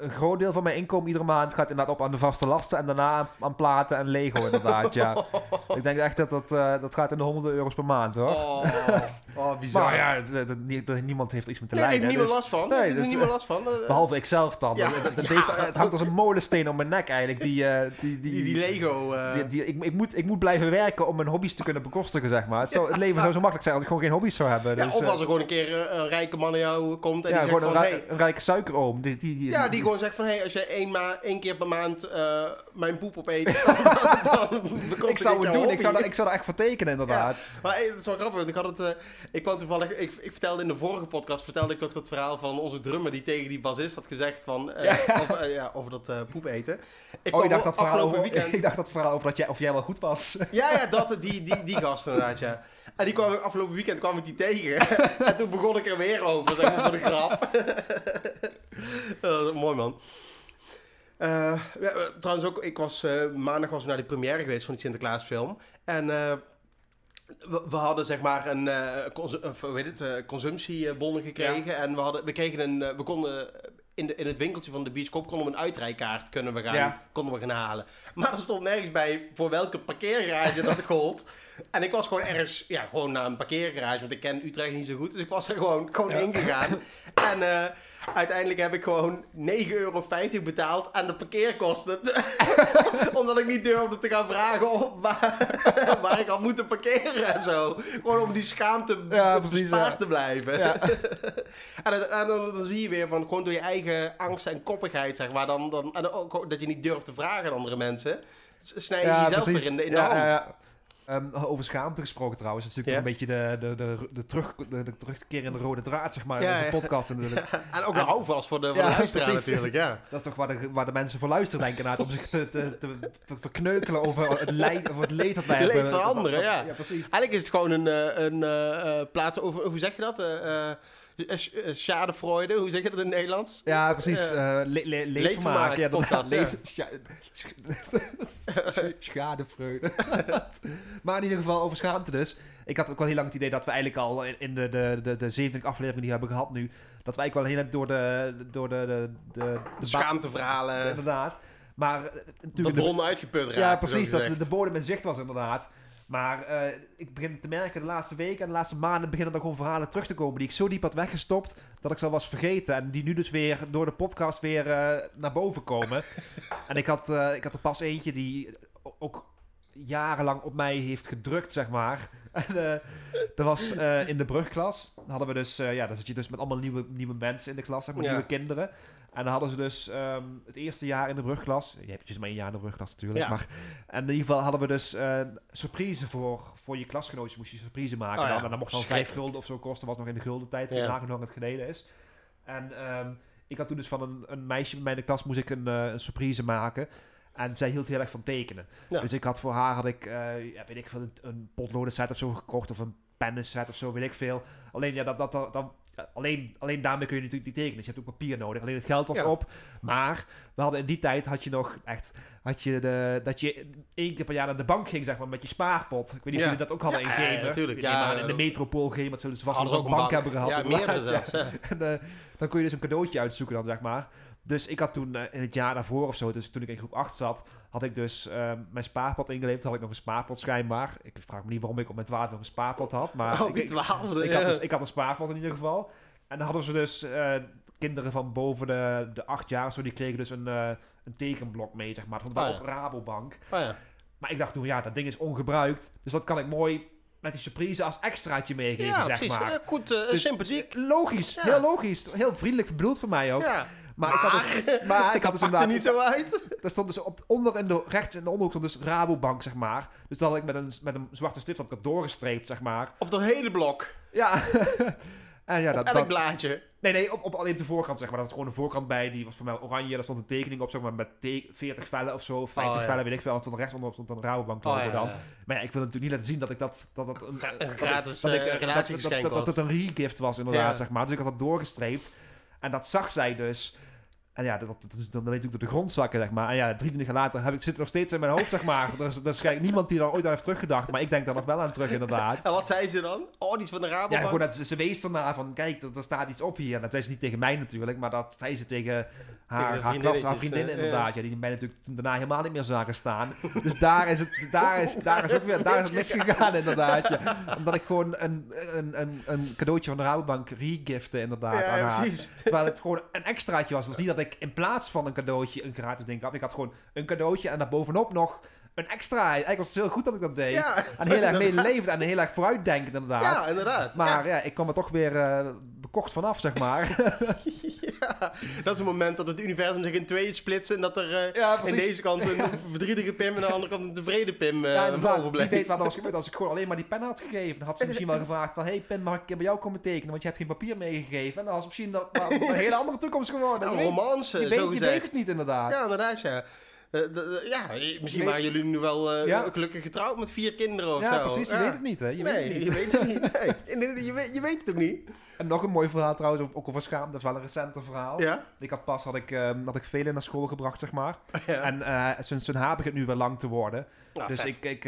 een groot deel van mijn inkomen iedere maand gaat inderdaad op aan de vaste lasten. En daarna aan, platen en Lego inderdaad. ja. [laughs] Ik denk echt dat dat, eh, dat gaat in de honderden euro's per maand hoor. Oh, [laughs] oh, bizar. maar ja, niemand heeft er iets met te Nee, daar heeft lijden. niemand dus- last van. Nee, dus- niemand last van. Eh, Behalve ikzelf dan. Ja, Het- het, het ja. heeft- het hangt als een molensteen om mijn nek eigenlijk. Die, eh, die, die, die, die Lego... eh, die- die- ik, ik, moet, ik moet blijven werken om mijn hobby's te kunnen bekostigen, zeg maar. Het, zou- het leven zou zo makkelijk zijn als ik gewoon geen hobby's zou hebben. ja, Dus, of eh, als er gewoon een keer eh, een rijke man naar jou komt en die zegt van... een, Hey, een rijke suikeroom. Die, die, die, ja, die gewoon zegt van... Hey, als jij één, ma één keer per maand eh, mijn poep opeet... [laughs] dan, dan bekostig ik zou het doen. Ik zou, daar, ik zou daar echt voor tekenen, inderdaad. Maar hey, dat is wel grappig, want ik had het... eh, ik kwam toevallig... Ik, ik vertelde in de vorige podcast... vertelde ik toch dat verhaal van onze drummer... die tegen die bassist had gezegd van... eh, Ja. Over, eh, ja, over dat poep eten. Ik oh, je kwam dacht dat verhaal over, weekend... [laughs] ik dacht dat verhaal over dat jij, of jij wel goed was. Ja, ja, dat, die, die, die gast inderdaad, ja. En die kwam, afgelopen weekend kwam ik die tegen. [laughs] en toen begon ik er weer over, zeg maar, voor de grap. [laughs] Mooi, man. Ja, eh, trouwens ook, ik was, eh, maandag was ik naar de première geweest van die Sinterklaasfilm. En we, we hadden zeg maar een heet het, consumptiebonnen gekregen. En we, hadden, we kregen een, we konden in, de, in het winkeltje van de bioscoop konden we een uitrijkaart kunnen we gaan, Ja. konden we gaan halen. Maar er stond nergens bij voor welke parkeergarage dat [laughs] gold. En ik was gewoon ergens, ja, gewoon naar een parkeergarage, want ik ken Utrecht niet zo goed. Dus ik was er gewoon, gewoon Ja. ingegaan. En eh, uiteindelijk heb ik gewoon 9,50 euro betaald aan de parkeerkosten. [laughs] Omdat ik niet durfde te gaan vragen of waar, [laughs] waar ik had moeten parkeren en zo. Gewoon om die schaamte Ja, precies, bespaard ja. te blijven. Ja. [laughs] En, dan, en dan, dan zie je weer van gewoon door je eigen angst en koppigheid, zeg maar. Dan, dan, en ook dat je niet durft te vragen aan andere mensen. Snij je jezelf weer in de, in de hand. Ehm, over schaamte gesproken trouwens. Het is natuurlijk een beetje de, de, de, de, terug, de, de terugkerende rode draad, zeg maar, in Ja, onze podcast. [laughs] natuurlijk. En ook een En- houvast voor de, voor Ja, de luisteraar natuurlijk, ja. [laughs] Dat is toch waar de, waar de mensen voor luisteren, denk ik, inderdaad, om zich te, te, te ver- verkneukelen over het, leid, over het leed dat wij Het leed hebben. van anderen, ja. Eigenlijk is het gewoon een, eh, een eh, eh, plaats over, hoe zeg je dat? Eh, eh, sch- Schadefreude, hoe zeg je dat in het Nederlands? Ja, precies. Eh le, le, Leedvermaak, leedvermaak. Ja, podcast, [laughs] inderdaad. ja. Leed- scha- scha- [laughs] Schadevreugde. [laughs] maar in ieder geval over schaamte dus. Ik had ook wel heel lang het idee dat we eigenlijk al in- de, de, de, de 27 afleveringen die we hebben gehad nu... dat wij eigenlijk wel heel net door de... door de, de, de, de, Schaamteverhalen, Inderdaad. Maar de natuurlijk... de- bron uitgeput raakt. ja, precies. Dat de bodem in zicht was inderdaad. Maar eh, ik begin te merken de laatste weken en de laatste maanden beginnen er gewoon verhalen terug te komen die ik zo diep had weggestopt dat ik ze al was vergeten. En die nu dus weer door de podcast weer eh, naar boven komen. [laughs] en ik had, eh, ik had er pas eentje die ook jarenlang op mij heeft gedrukt, zeg maar. [laughs] En dat was in de brugklas. Dan hadden we dus, ja, dan zit je dus met allemaal nieuwe, nieuwe mensen in de klas, zeg maar, Ja. nieuwe kinderen. En dan hadden ze dus ehm, het eerste jaar in de brugklas. Je hebt dus maar één jaar in de brugklas natuurlijk. Ja. Maar en in ieder geval hadden we dus eh surprise voor, voor je klasgenootjes. Moest je surprise maken. Oh ja, dan. En dat mocht dan vijf gulden of zo kosten. was nog in de gulden tijd. Ja. Nagenoeg hoe lang het geleden is. En ehm, ik had toen dus van een, een meisje bij mij in de klas moest ik een, eh, een surprise maken. En zij hield heel erg van tekenen. Ja. Dus ik had voor haar had ik, eh, weet ik veel, een, een potloden set of zo gekocht. Of een pennenset of zo, weet ik veel. Alleen, ja, dat, dat, dat, dat- alleen, alleen daarmee kun je natuurlijk niet tekenen. Dus je hebt ook papier nodig. Alleen het geld was Ja. op. Maar we hadden in die tijd had je nog echt... Had je de, dat je één keer per jaar naar de bank ging, zeg maar, met je spaarpot. Ik weet niet Ja. of jullie dat ook hadden in ja, natuurlijk. Ja, in de metropool Gemer zullen ze vast ze een ook bank, hebben gehad. Ja, [laughs] ja. zelfs. En eh, dan kon je dus een cadeautje uitzoeken dan, zeg maar. Dus ik had toen eh, in het jaar daarvoor of zo, dus toen ik in groep 8 zat, had ik dus eh, mijn spaarpot ingeleverd. Had ik nog een spaarpot schijnbaar. Ik vraag me niet waarom ik op mijn 12 nog een spaarpot had. Maar Oh, ik, ik, twaalfde. ik ja. had dus, ik had een spaarpot in ieder geval. En dan hadden ze dus eh, kinderen van boven de, de 8 jaar of zo, die kregen dus een, eh, een tekenblok mee, zeg maar. Van Oh, ja. op Rabobank. Oh, ja. Maar ik dacht toen, ja, dat ding is ongebruikt. Dus dat kan ik mooi met die surprise als extraatje meegeven, ja, zeg precies. maar. Ja, goed, eh, Dus- sympathiek. Logisch, heel logisch. Heel vriendelijk bedoeld voor mij ook. Ja. Maar, ik had dus, maar ik had dus er inderdaad... niet zo uit. Er stond dus op, onder in de, rechts in de onderhoek stond dus Rabobank, zeg maar. Dus dat had ik met een, met een zwarte stift had ik dat doorgestreept, zeg maar. Op dat hele blok. Ja. [laughs] en ja, Op dat, elk dat, blaadje. Nee, nee, op, op alleen de voorkant, zeg maar. Dat was gewoon een voorkant bij. Die was voor mij oranje. Daar stond een tekening op, zeg maar, met te- 40 vellen of zo. 50 Oh, ja. vellen, weet ik veel. En stond rechtsonder stond een Rabobank Oh, ja, dan. ja. Maar ja, ik wil natuurlijk niet laten zien dat ik dat... dat, dat een, dat gratis, dat ik, eh, dat- dat, dat, dat het een regift was, inderdaad, zeg maar. Dus ik had dat doorgestreept. En dat zag zij dus. En ja, dat, dat, dat- dan weet ik door de grond zakken, zeg maar. En ja, 23 jaar later heb ik, zit het nog steeds in mijn hoofd, zeg maar. Er is, er is niemand die er ooit aan heeft teruggedacht. Maar ik denk daar nog wel aan terug, inderdaad. En wat zei ze dan? Oh, die is van de Ja, Rabobank. gewoon dat ze, ze wees ernaar van, kijk, er, er staat iets op hier. En dat zei ze niet tegen mij natuurlijk, maar dat zei ze tegen haar, haar, klas, haar vriendinnetjes, vriendin inderdaad. Ja. die mij natuurlijk daarna helemaal niet meer zagen staan. Dus daar is het, daar is, daar is ook weer, daar is het misgegaan inderdaad. Ja. Omdat ik gewoon een, een, een, een cadeautje van de Rabobank regifte inderdaad ja, aan ja, haar. precies. Terwijl het gewoon een extraatje was. Dus niet dat ik in plaats van een cadeautje een gratis ding had. Ik had gewoon een cadeautje en daarbovenop nog een extra. Eigenlijk was het heel goed dat ik dat deed. Ja, En heel erg [laughs] meelevend en heel erg vooruitdenkend inderdaad. ja, inderdaad. Maar ja. ik kwam er toch weer eh, bekocht vanaf, zeg maar. [laughs] [laughs] [laughs] Dat is het moment dat het universum zich in tweeën splitst en dat er eh, ja, in deze kant een [laughs] verdrietige Pim en aan de andere kant een tevreden Pim eh. Wie overbleef. weet wat er was gebeurd als ik gewoon alleen maar die pen had gegeven. Dan had ze [laughs] misschien wel gevraagd van... Hey Pin, mag ik een bij jou komen tekenen? Want je hebt geen papier meegegeven. En dan was misschien dat, een hele andere toekomst geworden. Een Je weet- romance, je, zo weet, je weet het niet inderdaad. Ja, inderdaad, ja. Eh, ja, misschien waren jullie nu wel eh, Ja. gelukkig getrouwd met vier kinderen of Ja, zo. precies. Je Ja. weet het niet, hè. Je nee, weet het niet. je weet het niet. [laughs] Nee. Je, weet, je weet het ook niet. En nog een mooi verhaal trouwens, ook- over schaamte. Dat is wel een recenter verhaal. Ja? Ik had pas had ik, ehm, had ik velen naar school gebracht, zeg maar. [laughs] ja. En eh, zijn, zijn haar begint nu weer lang te worden. Nou, dus ik, ik, ik,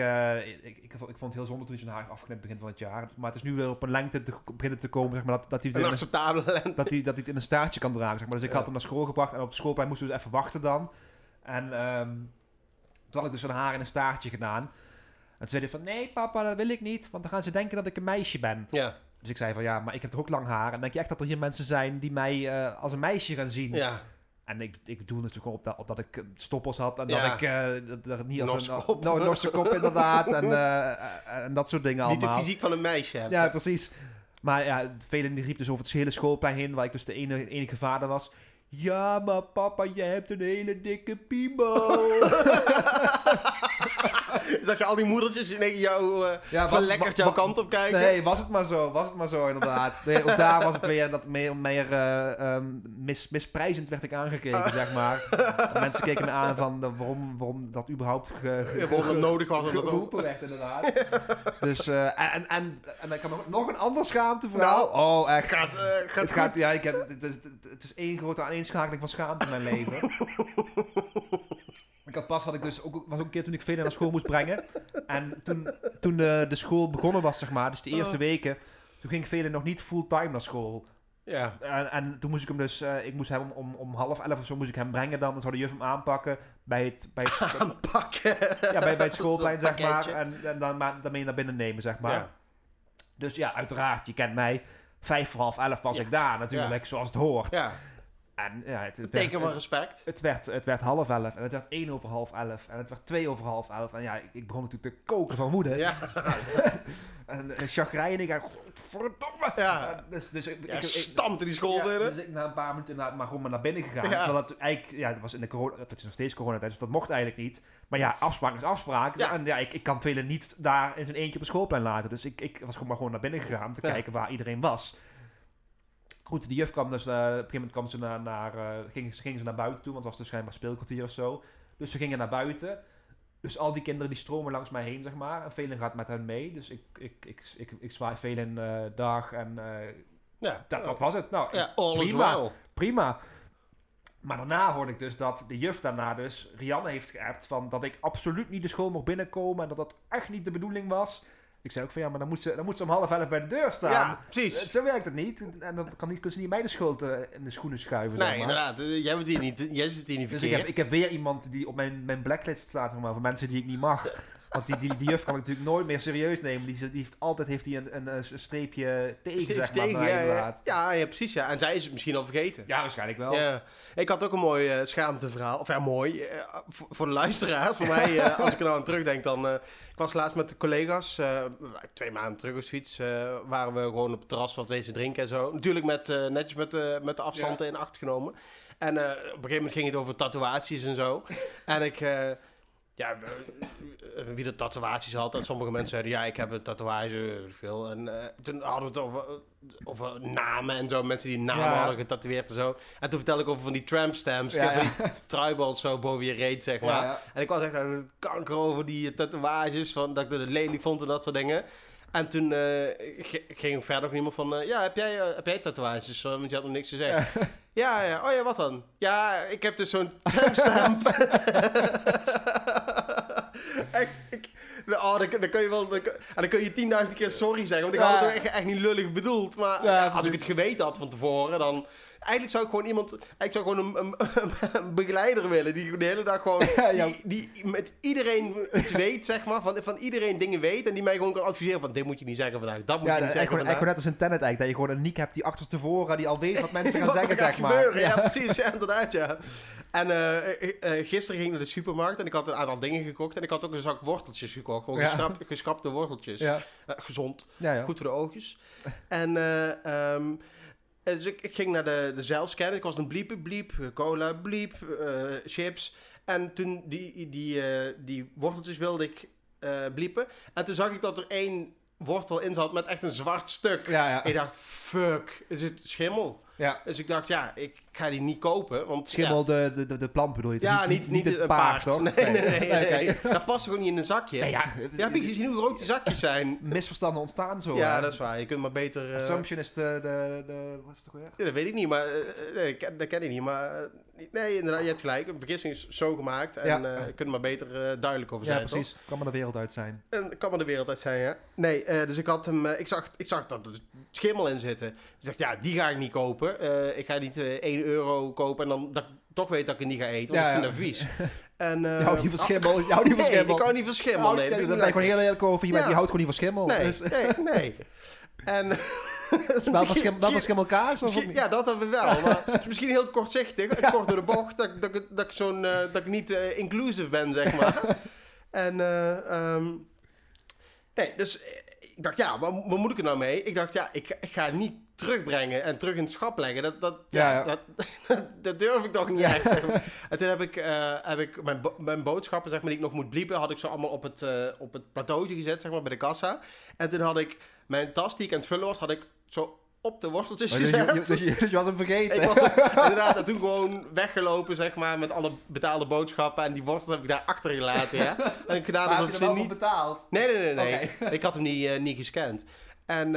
ik, ik, vond het heel zonde toen hij zijn haar heeft afgeknipt begin van het jaar. Maar het is nu weer op een lengte te, beginnen te komen, zeg maar, dat, dat hij Een acceptabele lente. dat hij, dat hij het in een staartje kan dragen, zeg maar. Dus ik had hem naar school gebracht en op schoolplein moesten we dus even wachten dan. En ehm, toen had ik dus zijn haar in een staartje gedaan. En toen zei hij van, nee papa, dat wil ik niet, want dan gaan ze denken dat ik een meisje ben. Ja, Dus ik zei van, ja, maar ik heb toch ook lang haar. En denk je echt dat er hier mensen zijn die mij eh, als een meisje gaan zien? ja. En ik, ik doe natuurlijk gewoon op dat, op dat ik eh, stoppels had. En Ja. dat ik eh, dat, niet als Norse een kop. No, Norse kop inderdaad. En, en dat soort dingen Niet de allemaal. fysiek van een meisje hebt. Ja, precies. Maar ja, velen die riepen dus over het hele schoolplein heen, waar ik dus de enige, enige vader was. Ja, maar papa, jij hebt een hele dikke piemel. [laughs] [laughs] Zag je al die moedertjes in jou uh, Ja, van was- lekker jouw kant op kijken? Nee, was het maar zo. Was het maar zo, inderdaad. [laughs] Nee, ook daar was het weer dat meer, meer eh, ehm, mis, misprijzend werd ik aangekeken, zeg maar. [laughs] Mensen keken me aan van de- waarom, waarom dat überhaupt ge, ge- Ja, waarom het nodig was dat geroepen werd, inderdaad. dus, eh, en, en, en ik heb nog, een ander schaamteverhaal. Nou, oh, echt. Gaat, eh, gaat Het, gaat, ja, ik heb, het, is, het is één grote aaneenschakeling van schaamte in mijn leven. Ik had pas had ik dus ook, was ook een keer toen ik Velen naar school moest brengen. En toen, toen de, de school begonnen was, zeg maar, dus de eerste Oh. weken, toen ging Velen nog niet fulltime naar school. Ja. En, en toen moest ik hem dus, eh, ik moest hem om, om, half elf of zo moest ik hem brengen dan. Dan zou de juf hem aanpakken bij het, bij het, [laughs] Aanpakken. ja, bij, bij het schoolplein, [laughs] zeg maar. En, en dan, maar, dan mee naar binnen nemen, zeg maar. Ja. Dus ja, uiteraard, je kent mij. Vijf voor half elf was Ja. ik daar natuurlijk, zoals het hoort. Ja, En ja, het, het, teken van respect. het, werd, het werd half elf en het werd één over half elf en het werd twee over half elf. En ja, ik, ik begon natuurlijk te koken van woede. Ja, [laughs] En uh, chagrijnig en godverdomme. Ja. En Dus, dus ik, ja ik, ik- stampte die school ja, binnen. dus ik na een paar minuten na, maar gewoon maar naar binnen gegaan. Ja. Terwijl het eigenlijk, ja, het was in de corona, het is nog steeds coronatijd, dus dat mocht eigenlijk niet. Maar ja, afspraak is afspraak. Ja. En ja, ik, ik kan velen niet daar in zijn eentje op het schoolplein laten. Dus ik, ik was gewoon maar gewoon naar binnen gegaan om te Ja. kijken waar iedereen was. Goed, die juf kwam dus, eh, op een gegeven moment kwam ze naar, naar, eh, ging, ze naar buiten toe, want het was dus schijnbaar speelkwartier of zo. Dus ze gingen naar buiten. Dus al die kinderen die stromen langs mij heen, zeg maar. En velen gaat met hen mee. Dus ik, ik, ik, ik, ik, zwaai velen eh dag en Ja, dat, dat was het. Nou, ja prima. well. prima. Maar daarna hoorde ik dus dat de juf daarna dus Rianne heeft geappt van dat ik absoluut niet de school mocht binnenkomen en dat dat echt niet de bedoeling was. Ik zei ook van ja, maar dan moet ze, dan moet ze om half elf bij de deur staan. Ja, precies. Zo werkt het niet. En dan kan niet, kunnen ze niet mij de schuld eh, in de schoenen schuiven. zeg Nee, maar. inderdaad. eh, Jij, bent hier niet, jij zit hier niet Dus verkeerd. ik heb, ik heb weer iemand die op mijn, mijn blacklist staat maar, van mensen die ik niet mag. Want die, die, die juf kan ik natuurlijk nooit meer serieus nemen. Die, die heeft, altijd heeft hij een, een, een streepje tegen, zeg maar, tegen, ja, ja. Ja, ja, precies. Ja. En zij is het misschien al vergeten. Ja, waarschijnlijk wel. Ja. Ik had ook een mooi eh, schaamteverhaal. Of ja, mooi. eh, voor, voor de luisteraars. Voor mij, eh, als ik er nou aan terugdenk, dan... ik was laatst met de collega's, twee maanden terug of zoiets, waren we gewoon op het terras wat wezen drinken en zo. Natuurlijk met, netjes met, de met de afstand in acht genomen. En op een gegeven moment ging het over tatoeages en zo. [laughs] en ik... eh, ja, eh, wie de tatoeages had. En sommige mensen zeiden, ja, ik heb een tatoeage, veel. En eh, toen hadden we het over, over namen en zo. Mensen die namen Ja. hadden getatoeëerd en zo. En toen vertelde ik over van die tramp stamps. Ja, van ja. die truiballs zo boven je reet, zeg maar. En ik was echt aan het kanker over die tatoeages. Van, dat ik het lelijk vond en dat soort dingen. En toen eh, ging verder nog iemand van... eh, ja, heb jij, eh, heb jij tatoeages? Eh, want je had nog niks te zeggen. Ja, ja. Oh ja, wat dan? Ja, ik heb dus zo'n timestamp. [laughs] echt, ik... Oh, dan, dan kun je wel... Dan, en dan kun je tienduizend keer sorry zeggen. Want ik had het echt, echt niet lullig bedoeld. Maar Ja, als ik het geweten had van tevoren, dan... Eigenlijk zou ik gewoon iemand... Eigenlijk zou ik gewoon een, een, een begeleider willen. Die de hele dag gewoon... [laughs] Ja, ja. Die, die met iedereen iets weet, zeg maar. Van, van iedereen dingen weet. En die mij gewoon kan adviseren van... Dit moet je niet zeggen vandaag. Dat moet Ja, je niet zeggen gewoon, vandaag. net als een Tenet eigenlijk. Dat je gewoon een Niek hebt die achterstevoren die al weet wat mensen gaan [laughs] zeggen, gaat zeg maar. gebeuren. Ja, precies. Ja, inderdaad, ja. En eh, gisteren ging ik naar de supermarkt en ik had een aantal dingen gekocht. En ik had ook een zak worteltjes gekocht. Gewoon Ja. geschrap- [laughs] geschrapte worteltjes. Ja, gezond. Goed voor de oogjes. En ehm, dus ik, ik ging naar de, de zelfscan. Ik was een bliep, bliep, cola, bliep, eh, chips. En toen die, die, eh, die worteltjes wilde ik eh bliepen. En toen zag ik dat er één wortel in zat met echt een zwart stuk. Ja, ja. Ik dacht, fuck, is het schimmel? ja. Dus ik dacht, ja, ik ga die niet kopen. Want, Schimmel, de, de, de, de plant bedoel je? Ja, niet, niet, het een paard, paard. toch? [laughs] Nee, nee, nee. Dat past gewoon niet in een zakje. Nee, ja, Ja, heb je gezien hoe groot die zakjes zijn? [laughs] misverstanden ontstaan zo. ja, hè? dat is waar. Je kunt maar beter... eh, Assumption is de, de, de wat is het weer? Ja, dat weet ik niet, maar eh, nee, dat ken ik niet. Maar eh, nee, inderdaad, je hebt gelijk. Een vergissing is zo gemaakt. En Ja. je kunt er maar beter duidelijk over Ja, zijn, precies. Het kan maar de wereld uit zijn. En kan maar de wereld uit zijn, ja. Nee, dus ik had hem... ik, zag, ik zag dat er schimmel in zitten. Dus ik dacht, ja, die ga ik niet kopen. Ik ga niet eh 1 euro kopen en dan dat toch weet dat ik het niet ga eten. Want Ja, ik vind ja. dat vies. [laughs] En, eh, Je houdt niet van schimmel. Je houdt niet van nee, schimmel. ik hou niet van schimmel. Nee, Ja, dat vind daar ik ben ik gewoon heel eerlijk over. Je, bent, Ja. je houdt gewoon niet van schimmel. lekker. Dus, Nee, nee, [laughs] nee. En... [laughs] wel van schimmelkaas? Of Misschien- niet? ja, dat hebben we wel. Maar het is misschien heel kortzichtig, kort door de bocht, dat, dat, ik- dat, ik zo'n, eh, dat ik niet eh, inclusive ben, zeg maar. en, eh, ehm, nee, dus eh, ik dacht, ja, wat, wat moet ik er nou mee? Ik dacht, ja, ik, ik ga niet terugbrengen en terug in het schap leggen. Dat, dat, ja, Ja, ja. Dat, [laughs] dat durf ik toch niet echt. [laughs] en toen heb ik, eh, heb ik mijn, bo- mijn boodschappen, zeg maar, die ik nog moet bliepen, had ik zo allemaal op het, eh, op het plateautje gezet, zeg maar, bij de kassa. En toen had ik mijn tas die ik aan het vullen was, had ik zo op de worteltjes Oh, dus, je, gezet. je, dus je, dus je was hem vergeten. Ik was [laughs] inderdaad en toen gewoon weggelopen, zeg maar, met alle betaalde boodschappen. En die wortels heb ik daar achter gelaten, ja. En ik gedaan alsof ze wel niet... betaald? Nee, nee, nee. Ik had hem niet, eh, niet gescand. En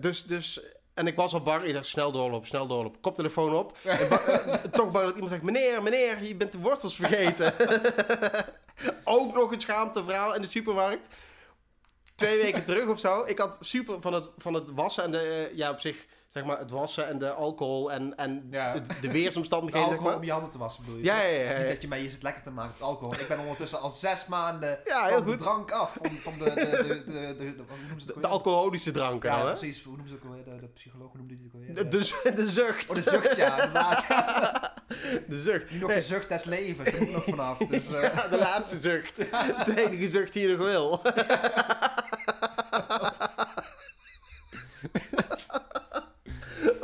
dus, dus... En ik was al bang. Ik dacht, snel doorlopen, snel doorlopen. Koptelefoon op. En eh, toch bang dat iemand zegt, meneer, meneer, je bent de wortels vergeten. [laughs] Ook nog een schaamteverhaal in de supermarkt. Twee weken terug of zo. Ik had super van het, van het wassen en de... eh, ja, op zich, zeg maar, het wassen en de alcohol en, en Ja. de, de weersomstandigheden, [laughs] zeg alcohol maar. om je handen te wassen, bedoel je? Ja, ja, ja, ja. Niet dat je mij hier zit lekker te maken met alcohol. Ik ben ondertussen al zes maanden Ja, heel van de drank af. Van, van de, de, de, de, de, de- De, de alcoholische dranken Ja, dan, hè? precies. Hoe noemen ze het ook alweer? De, de psycholoog, noemde die het ook alweer? De, de, de zucht. Oh, de zucht, ja. inderdaad. [laughs] De zucht. Nu nog Nee. de zucht des levens. Daar moet nog vanaf. Dus, [laughs] eh, Ja, de laatste zucht. De enige zucht die je nog wil.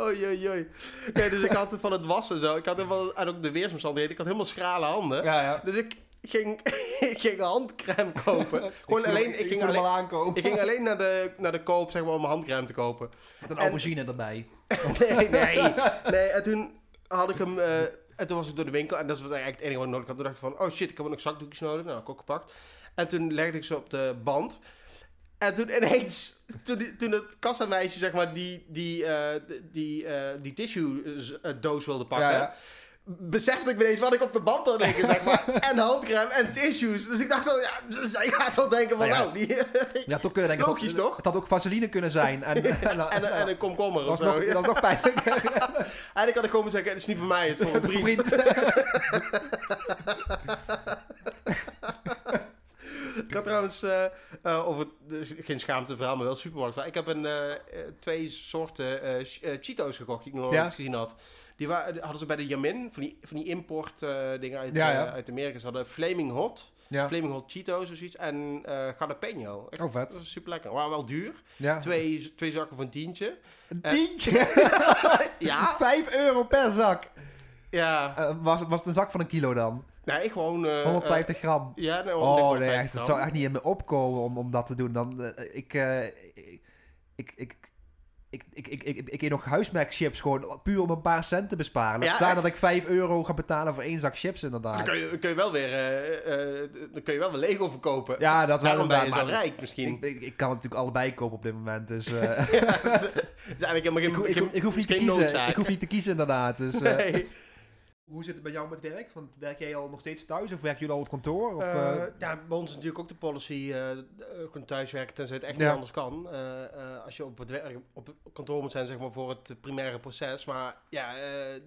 Oei, oei, oei. Ja, dus ik had van het wassen zo. Ik had van, en ook de weersomstandigheden. Ik had helemaal schrale handen. ja, ja. Dus ik ging, ik [laughs] ging handcrème kopen. [laughs] Gewoon voel- alleen, ik, ik ging alleen, al aankomen. ik ging alleen [laughs] naar de, naar de koop zeg maar, om mijn handcrème te kopen. Met een en- aubergine erbij. Nee, nee. Nee, en toen had ik hem... eh, en toen was ik door de winkel en dat was eigenlijk het enige wat ik nodig had. Toen dacht ik van, oh shit, ik heb ook nog zakdoekjes nodig. Nou, ik ook gepakt. En toen legde ik ze op de band. En toen ineens, toen, toen het kassameisje, zeg maar, die, die, eh, die, eh, die tissue eh, doos wilde pakken... Ja, ja. Besefte ik ineens wat ik op de band had liggen, zeg maar. [laughs] En handcrème en tissues. Dus ik dacht dan, ja, dus zij gaat toch denken van, Nou [laughs] ja. die... Had toch kunnen denken... Logisch, het had, toch? Het had ook vaseline kunnen zijn. En, [laughs] en, en, en een komkommer of zo. nog, dat was nog pijnlijker. En ik had ik gewoon zeggen, het is niet voor mij, het is voor een vriend. Ik had trouwens eh, eh, over, dus geen schaamteverhaal, maar wel supermarkt. Ik heb een, eh, twee soorten Ch- Cheetos gekocht die ik nog Ja. nooit gezien had. Die wa- die hadden ze bij de Yamin, van die, van die import dingen uit, Ja, ja. uit Amerika. Ze hadden Flaming Hot, Ja. Flaming Hot Cheetos of zoiets. En jalapeno. Echt, Oh, vet. Dat was super lekker. Maar wel duur. Ja. Twee, twee zakken van tientje. Een tientje? [laughs] Ja, Vijf euro per zak. ja. Was, was het een zak van een kilo dan? Nee, gewoon... eh, 150 gram. eh, ja, nee, Oh 150 nee, echt, het gram. zou echt niet in me opkomen om, om dat te doen. Dan, eh, ik, eh, ik, ik, ik, ik, ik, ik, ik, ik eet nog huismerkchips gewoon puur om een paar cent te besparen. Laat Ja, staan echt? dat ik 5 euro ga betalen voor één zak chips Dan inderdaad. kun je, kun je wel weer, eh, eh, dan kun je wel weer Lego verkopen. Ja, dat wel Daarom ben je zo rijk misschien. Ik, ik, ik kan natuurlijk allebei kopen op dit moment. Dus [laughs] eh, Het is eigenlijk helemaal geen, ik, ik, ho- ik hoef niet te kiezen. noodzaak. Ik hoef niet te kiezen inderdaad. Dus, Nee. Hoe zit het bij jou met werk? Want werk jij al nog steeds thuis of werken jullie al op kantoor? Of, Eh, eh, ja, bij ons is natuurlijk ook de policy eh eh, gewoon thuiswerken tenzij het echt Ja. niet anders kan. Eh, eh, als je op het werk, op het kantoor moet zijn zeg maar voor het primaire proces. Maar ja, eh,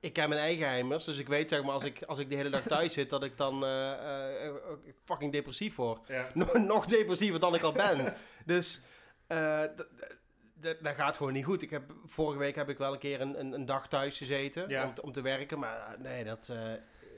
ik ken mijn eigen heimers, dus ik weet zeg maar als ik, als ik de hele dag thuis zit dat ik dan eh, eh, fucking depressief word. [laughs] nog, nog depressiever dan ik al ben. [laughs] dus eh, d- d- d- dat gaat gewoon niet goed. Ik heb, vorige week heb ik wel een keer een, een, een dag thuis gezeten Ja. om, te- om te werken. Maar eh, nee, dat, eh,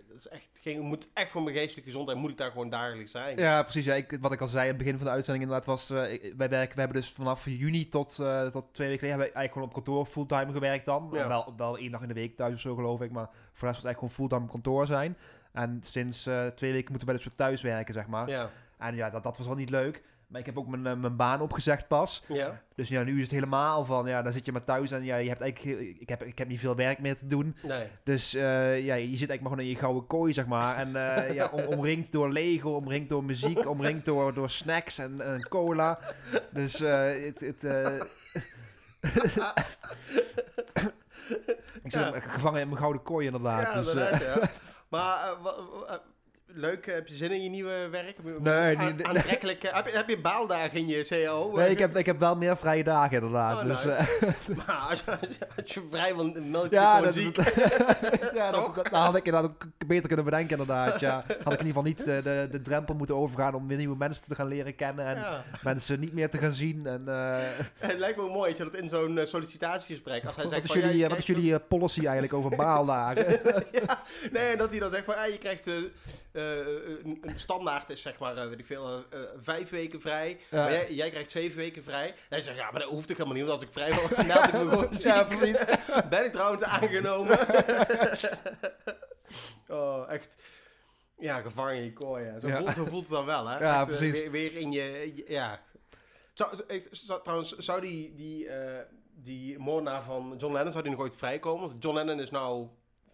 dat is echt geen, moet echt voor mijn geestelijke gezondheid moet ik daar gewoon dagelijks zijn. Ja, precies. Ja, ik, wat ik al zei aan het begin van de uitzending inderdaad was... eh, ik- wij werken, we hebben dus vanaf juni tot, eh, tot twee weken geleden... hebben we eigenlijk gewoon op kantoor fulltime gewerkt dan. Ja. Wel, wel één dag in de week thuis of zo geloof ik. Maar voor de rest was het eigenlijk gewoon fulltime op kantoor zijn. En sinds eh, twee weken moeten we dus weer thuis werken, zeg maar. Ja. En ja, dat, dat was al niet leuk. Maar ik heb ook mijn, eh, mijn baan opgezegd pas. Ja. Dus ja, nu is het helemaal van... Ja, dan zit je maar thuis en ja, je hebt eigenlijk... Ik heb, ik heb niet veel werk meer te doen. Nee. Dus eh, ja, je zit eigenlijk maar gewoon in je gouden kooi, zeg maar. En eh, [laughs] ja, om, omringd door Lego, omringd door muziek, omringd door, door snacks en, en cola. Dus het... [laughs] [laughs] ik zit Ja. gevangen in mijn gouden kooi, inderdaad. Ja, dus, eh, inderdaad, ja. Maar leuk, eh, heb je zin in je nieuwe werk? Nee. [laughs] Aantrekkelijk. heb, je, heb je baaldagen in je CAO? nee, ik heb, ik heb wel meer vrije dagen, inderdaad. Oh, dus, eh, [laughs] Maar als je, als je vrij wil melk je [laughs] ja, dat, ziek. ja dat, dat, dat had ik inderdaad ook beter kunnen bedenken, inderdaad. Ja. Had ik in ieder geval niet de, de, de drempel moeten overgaan om weer nieuwe mensen te gaan leren kennen. En Ja. mensen niet meer te gaan zien. En, eh, Het lijkt me ook mooi als je dat in zo'n sollicitatiegesprek, als hij wat zegt is van, jullie, wat is jullie policy eigenlijk over baaldagen? ja, nee, dat hij dan zegt van, ah, je krijgt eh, een, een standaard is zeg maar, eh, weet ik veel, eh, eh, vijf weken vrij. Ja. Maar jij, jij krijgt zeven weken vrij. En hij zegt, ja, maar dat hoeft ik helemaal niet, want als ik vrij wil, dan ik me gewoon ziek. Ben ik trouwens aangenomen? [laughs] oh, echt. Ja, gevangen in je kooi. Zo, Ja. Voelt, zo voelt het dan wel, hè? Ja, Echt, eh, precies. weer, weer in je... ja. Zou, zou- trouwens, zou die, die, eh, die moordenaar van John Lennon, zou die nog ooit vrijkomen? Want John Lennon is nou...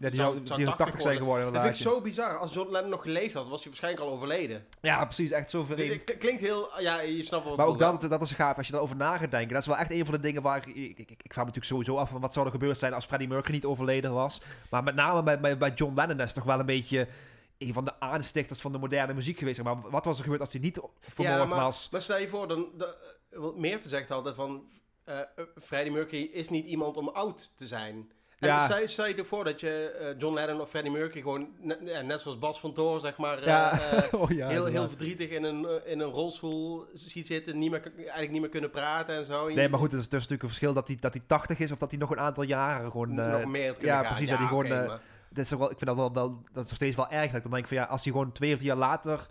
Ja, die Zou- die zou 80 80 zijn geworden Dat vind ik zo bizar. Als John Lennon nog geleefd had, was hij waarschijnlijk al overleden. Ja, precies. Echt zo vreemd. dit klinkt heel... Ja, je snapt wel Maar ook dat, dat is gaaf als je daarover na gaat denken. Dat is wel echt een van de dingen waar ik... Ik, ik, ik vraag me natuurlijk sowieso af van wat zou er gebeurd zijn als Freddie Mercury niet overleden was. Maar met name bij, bij, bij John Lennon is toch wel een beetje een van de aanstichters van de moderne muziek geweest. Maar wat was er gebeurd als hij niet vermoord maar, was? Maar stel je voor, dan, dan, wat meer te zeggen altijd van... eh eh, Freddie Mercury is niet iemand om oud te zijn. En Ja. je- stel je ervoor dat je eh, John Lennon of Freddie Mercury gewoon... Net, zoals Bas van Toor, zeg maar... eh, Ja. eh, [laughs] oh, ja, heel, heel verdrietig in een, in een rolstoel ziet zitten. Niet meer, eigenlijk niet meer kunnen praten en zo. Nee, maar goed, het is, het is natuurlijk een verschil dat hij, dat hij 80 is of dat hij nog een aantal jaren gewoon... eh, nog meer ja, gaan. precies, dat hij gewoon, maar- dat is wel, ik vind dat wel, wel dat is nog steeds wel erg. Dat ik dan denk van ja, als hij gewoon twee of drie jaar later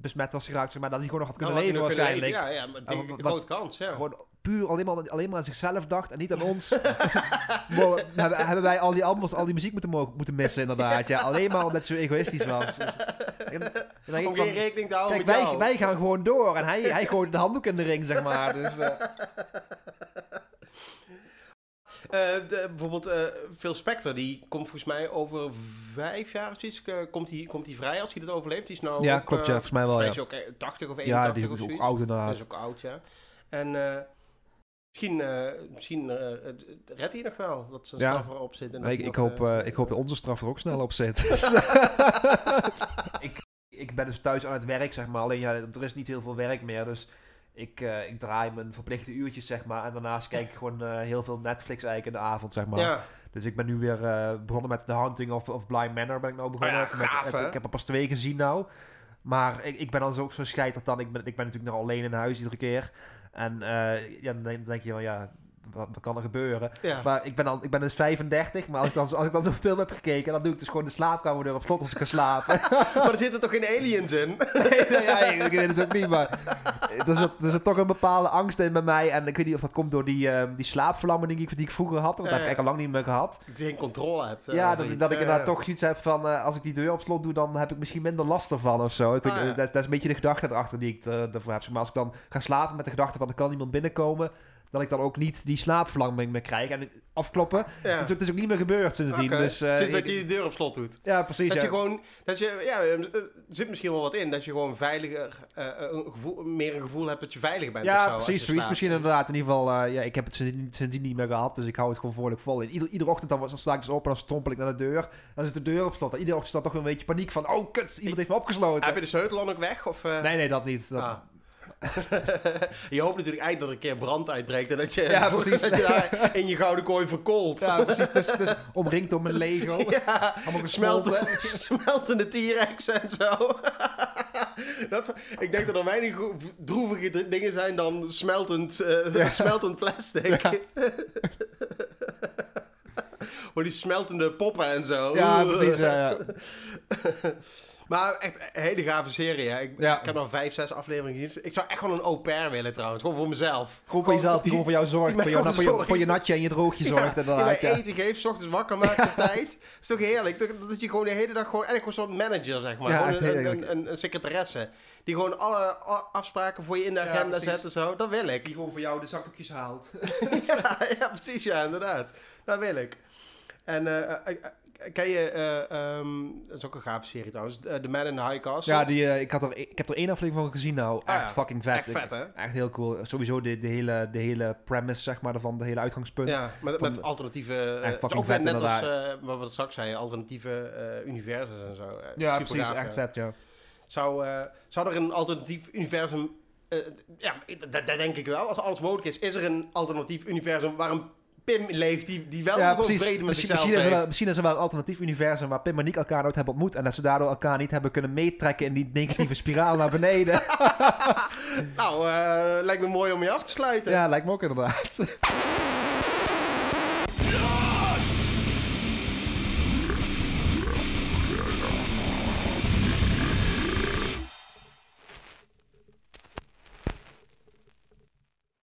besmet was geraakt, zeg maar, dat hij gewoon nog had kunnen leven kunnen waarschijnlijk. leven. Ja, ja, maar die, wat- grote kans, ja. Gewoon puur alleen maar, alleen maar aan zichzelf dacht en niet aan ons. [laughs] Maar hebben, hebben wij al die albums, al die muziek moeten, mogen, moeten missen inderdaad. Ja, alleen maar omdat hij zo egoïstisch was. Dus, en- dan Om geen rekening te houden Kijk, met wij, wij gaan gewoon door en hij, hij gooit de handdoek in de ring, zeg maar. Dus, eh, [laughs] Eh, de- bijvoorbeeld eh, Phil Spector, die komt volgens mij over vijf jaar of zoiets, eh, komt hij komt hij vrij als hij dit overleeft. Die is nou Ja, ook, klopt, ja, volgens mij wel, ja. is hij ook eh, 80 of 81 ja, die is of ook, oud Dat inderdaad. is ook oud, ja. En misschien, eh, misschien eh, redt hij nog wel, dat zijn Ja. straf erop zit. En ik, ik, nog, hoop, eh, ik hoop dat onze straf er ook snel op zit. [laughs] [laughs] ik, ik ben dus thuis aan het werk, zeg maar. Alleen ja, er is niet heel veel werk meer. Dus ik, eh, ik draai mijn verplichte uurtjes, zeg maar. En daarnaast kijk ik gewoon eh, heel veel Netflix eigenlijk in de avond, zeg maar. Ja, Dus ik ben nu weer eh, begonnen met The Hunting of, of Blind Manor. Ben ik nou begonnen. Oh ja, gaaf, ik, heb er pas twee gezien nou. Maar ik, ik ben dan zo ook zo scheiterd dan. Ik ben, ik ben natuurlijk nog alleen in huis iedere keer. En eh, ja, dan denk, dan denk je van ja, wat, wat kan er gebeuren? ja. Maar ik ben, al, ik ben dus 35, maar als ik dan, als ik dan zo'n film heb gekeken, dan doe ik dus gewoon de slaapkamerdeur op slot als ik ga slapen. [laughs] maar er zitten toch geen aliens in? [laughs] nee, nee, ja, ik, weet het ook niet, maar er zit, er zit toch een bepaalde angst in bij mij. En ik weet niet of dat komt door die, ehm, die slaapverlamming die ik, die ik vroeger had, want dat heb ik eigenlijk al lang niet meer gehad. Dat je geen controle hebt. eh, ja, dat, iets. dat ik inderdaad ja. toch iets heb van, eh, als ik die deur op slot doe, dan heb ik misschien minder last ervan of zo. Ik Ah, dat, is- dat is een beetje de gedachte erachter die ik er- ervoor heb. Maar als ik dan ga slapen met de gedachte van, er kan iemand binnenkomen, dat ik dan ook niet die slaapverlamming meer krijg. En afkloppen, Ja. het, is ook, het is ook niet meer gebeurd sindsdien. Oké. Dus, Sinds dat je die deur op slot doet. ja, precies. Dat ja. je gewoon, dat je, ja, er zit misschien wel wat in, dat je gewoon veiliger, eh, een gevoel, meer een gevoel hebt dat je veilig bent. of zo, Ja, als je precies. Zoiets misschien inderdaad. In ieder geval, eh, ja, ik heb het sindsdien, sindsdien niet meer gehad, dus ik hou het gewoon vrolijk vol. En ieder, iedere ochtend dan, was- dan sta ik dus op en dan strompel ik naar de deur. Dan zit de deur op slot. En iedere ochtend staat toch weer een beetje paniek van, oh kut, iemand heeft me opgesloten. Heb je de sleutel dan ook weg? Of? Nee, nee, dat niet. Dat, Ah. [laughs] je hoopt natuurlijk eigenlijk dat er een keer brand uitbreekt en dat je, Ja, precies. [laughs] dat je daar in je gouden kooi verkoolt. Ja, precies. Dus, dus omringd door mijn Lego. [laughs] Ja, Allemaal gesmolten. smelten, smeltende T-Rex en zo. dat, ik denk dat er weinig droevige dingen zijn dan smeltend, eh, smeltend plastic. Voor die smeltende poppen en zo. Ja, precies. Ja, ja. Maar echt een hele gave serie. Hè. Ik, Ja. ik heb al vijf, zes afleveringen gezien. Ik zou echt gewoon een au pair willen trouwens. Gewoon voor mezelf. Gewoon voor jezelf, die gewoon voor jou zorgt. Voor, jou, voor, je, voor je natje en je droogje zorgt. Ja, inderdaad, mij ja. eten geeft, 's ochtends wakker maakt op [laughs] tijd. is toch heerlijk? Dat, dat je gewoon de hele dag gewoon... Eigenlijk gewoon zo'n manager, zeg maar. Ja, een, een, een, een secretaresse. Die gewoon alle afspraken voor je in de agenda zet en zo. Dat wil ik. Die gewoon voor jou de zakdoekjes haalt. [laughs] ja, ja, precies. Ja, inderdaad. Dat wil ik. En eh, ken je... eh, ehm, dat is ook een gave serie trouwens. eh, The Man in the High Castle. Ja, die, eh, ik, had er, ik heb er één aflevering van gezien nou. Ah, Echt ja. fucking vet. Echt vet, hè? Echt heel cool. Sowieso de, de, hele, de hele premise, zeg maar, van de hele uitgangspunt. Ja, met, Van- met alternatieve... is fucking vet, net als inderdaad. wat we straks zeiden, alternatieve universums en zo. Ja, super precies. gaaf, echt ja. vet, ja. Zou, zou er een alternatief universum... ja, dat, dat denk ik wel. Als alles mogelijk is, is er een alternatief universum waar een Pim leeft die, die wel Ja, gewoon precies. vrede met Misschien, zichzelf misschien, is er misschien is er wel een alternatief universum waar Pim en Nick elkaar nooit hebben ontmoet. En dat ze daardoor elkaar niet hebben kunnen meetrekken in die negatieve [laughs] spiraal naar beneden. [laughs] Nou, eh, lijkt me mooi om je af te sluiten. ja, lijkt me ook inderdaad.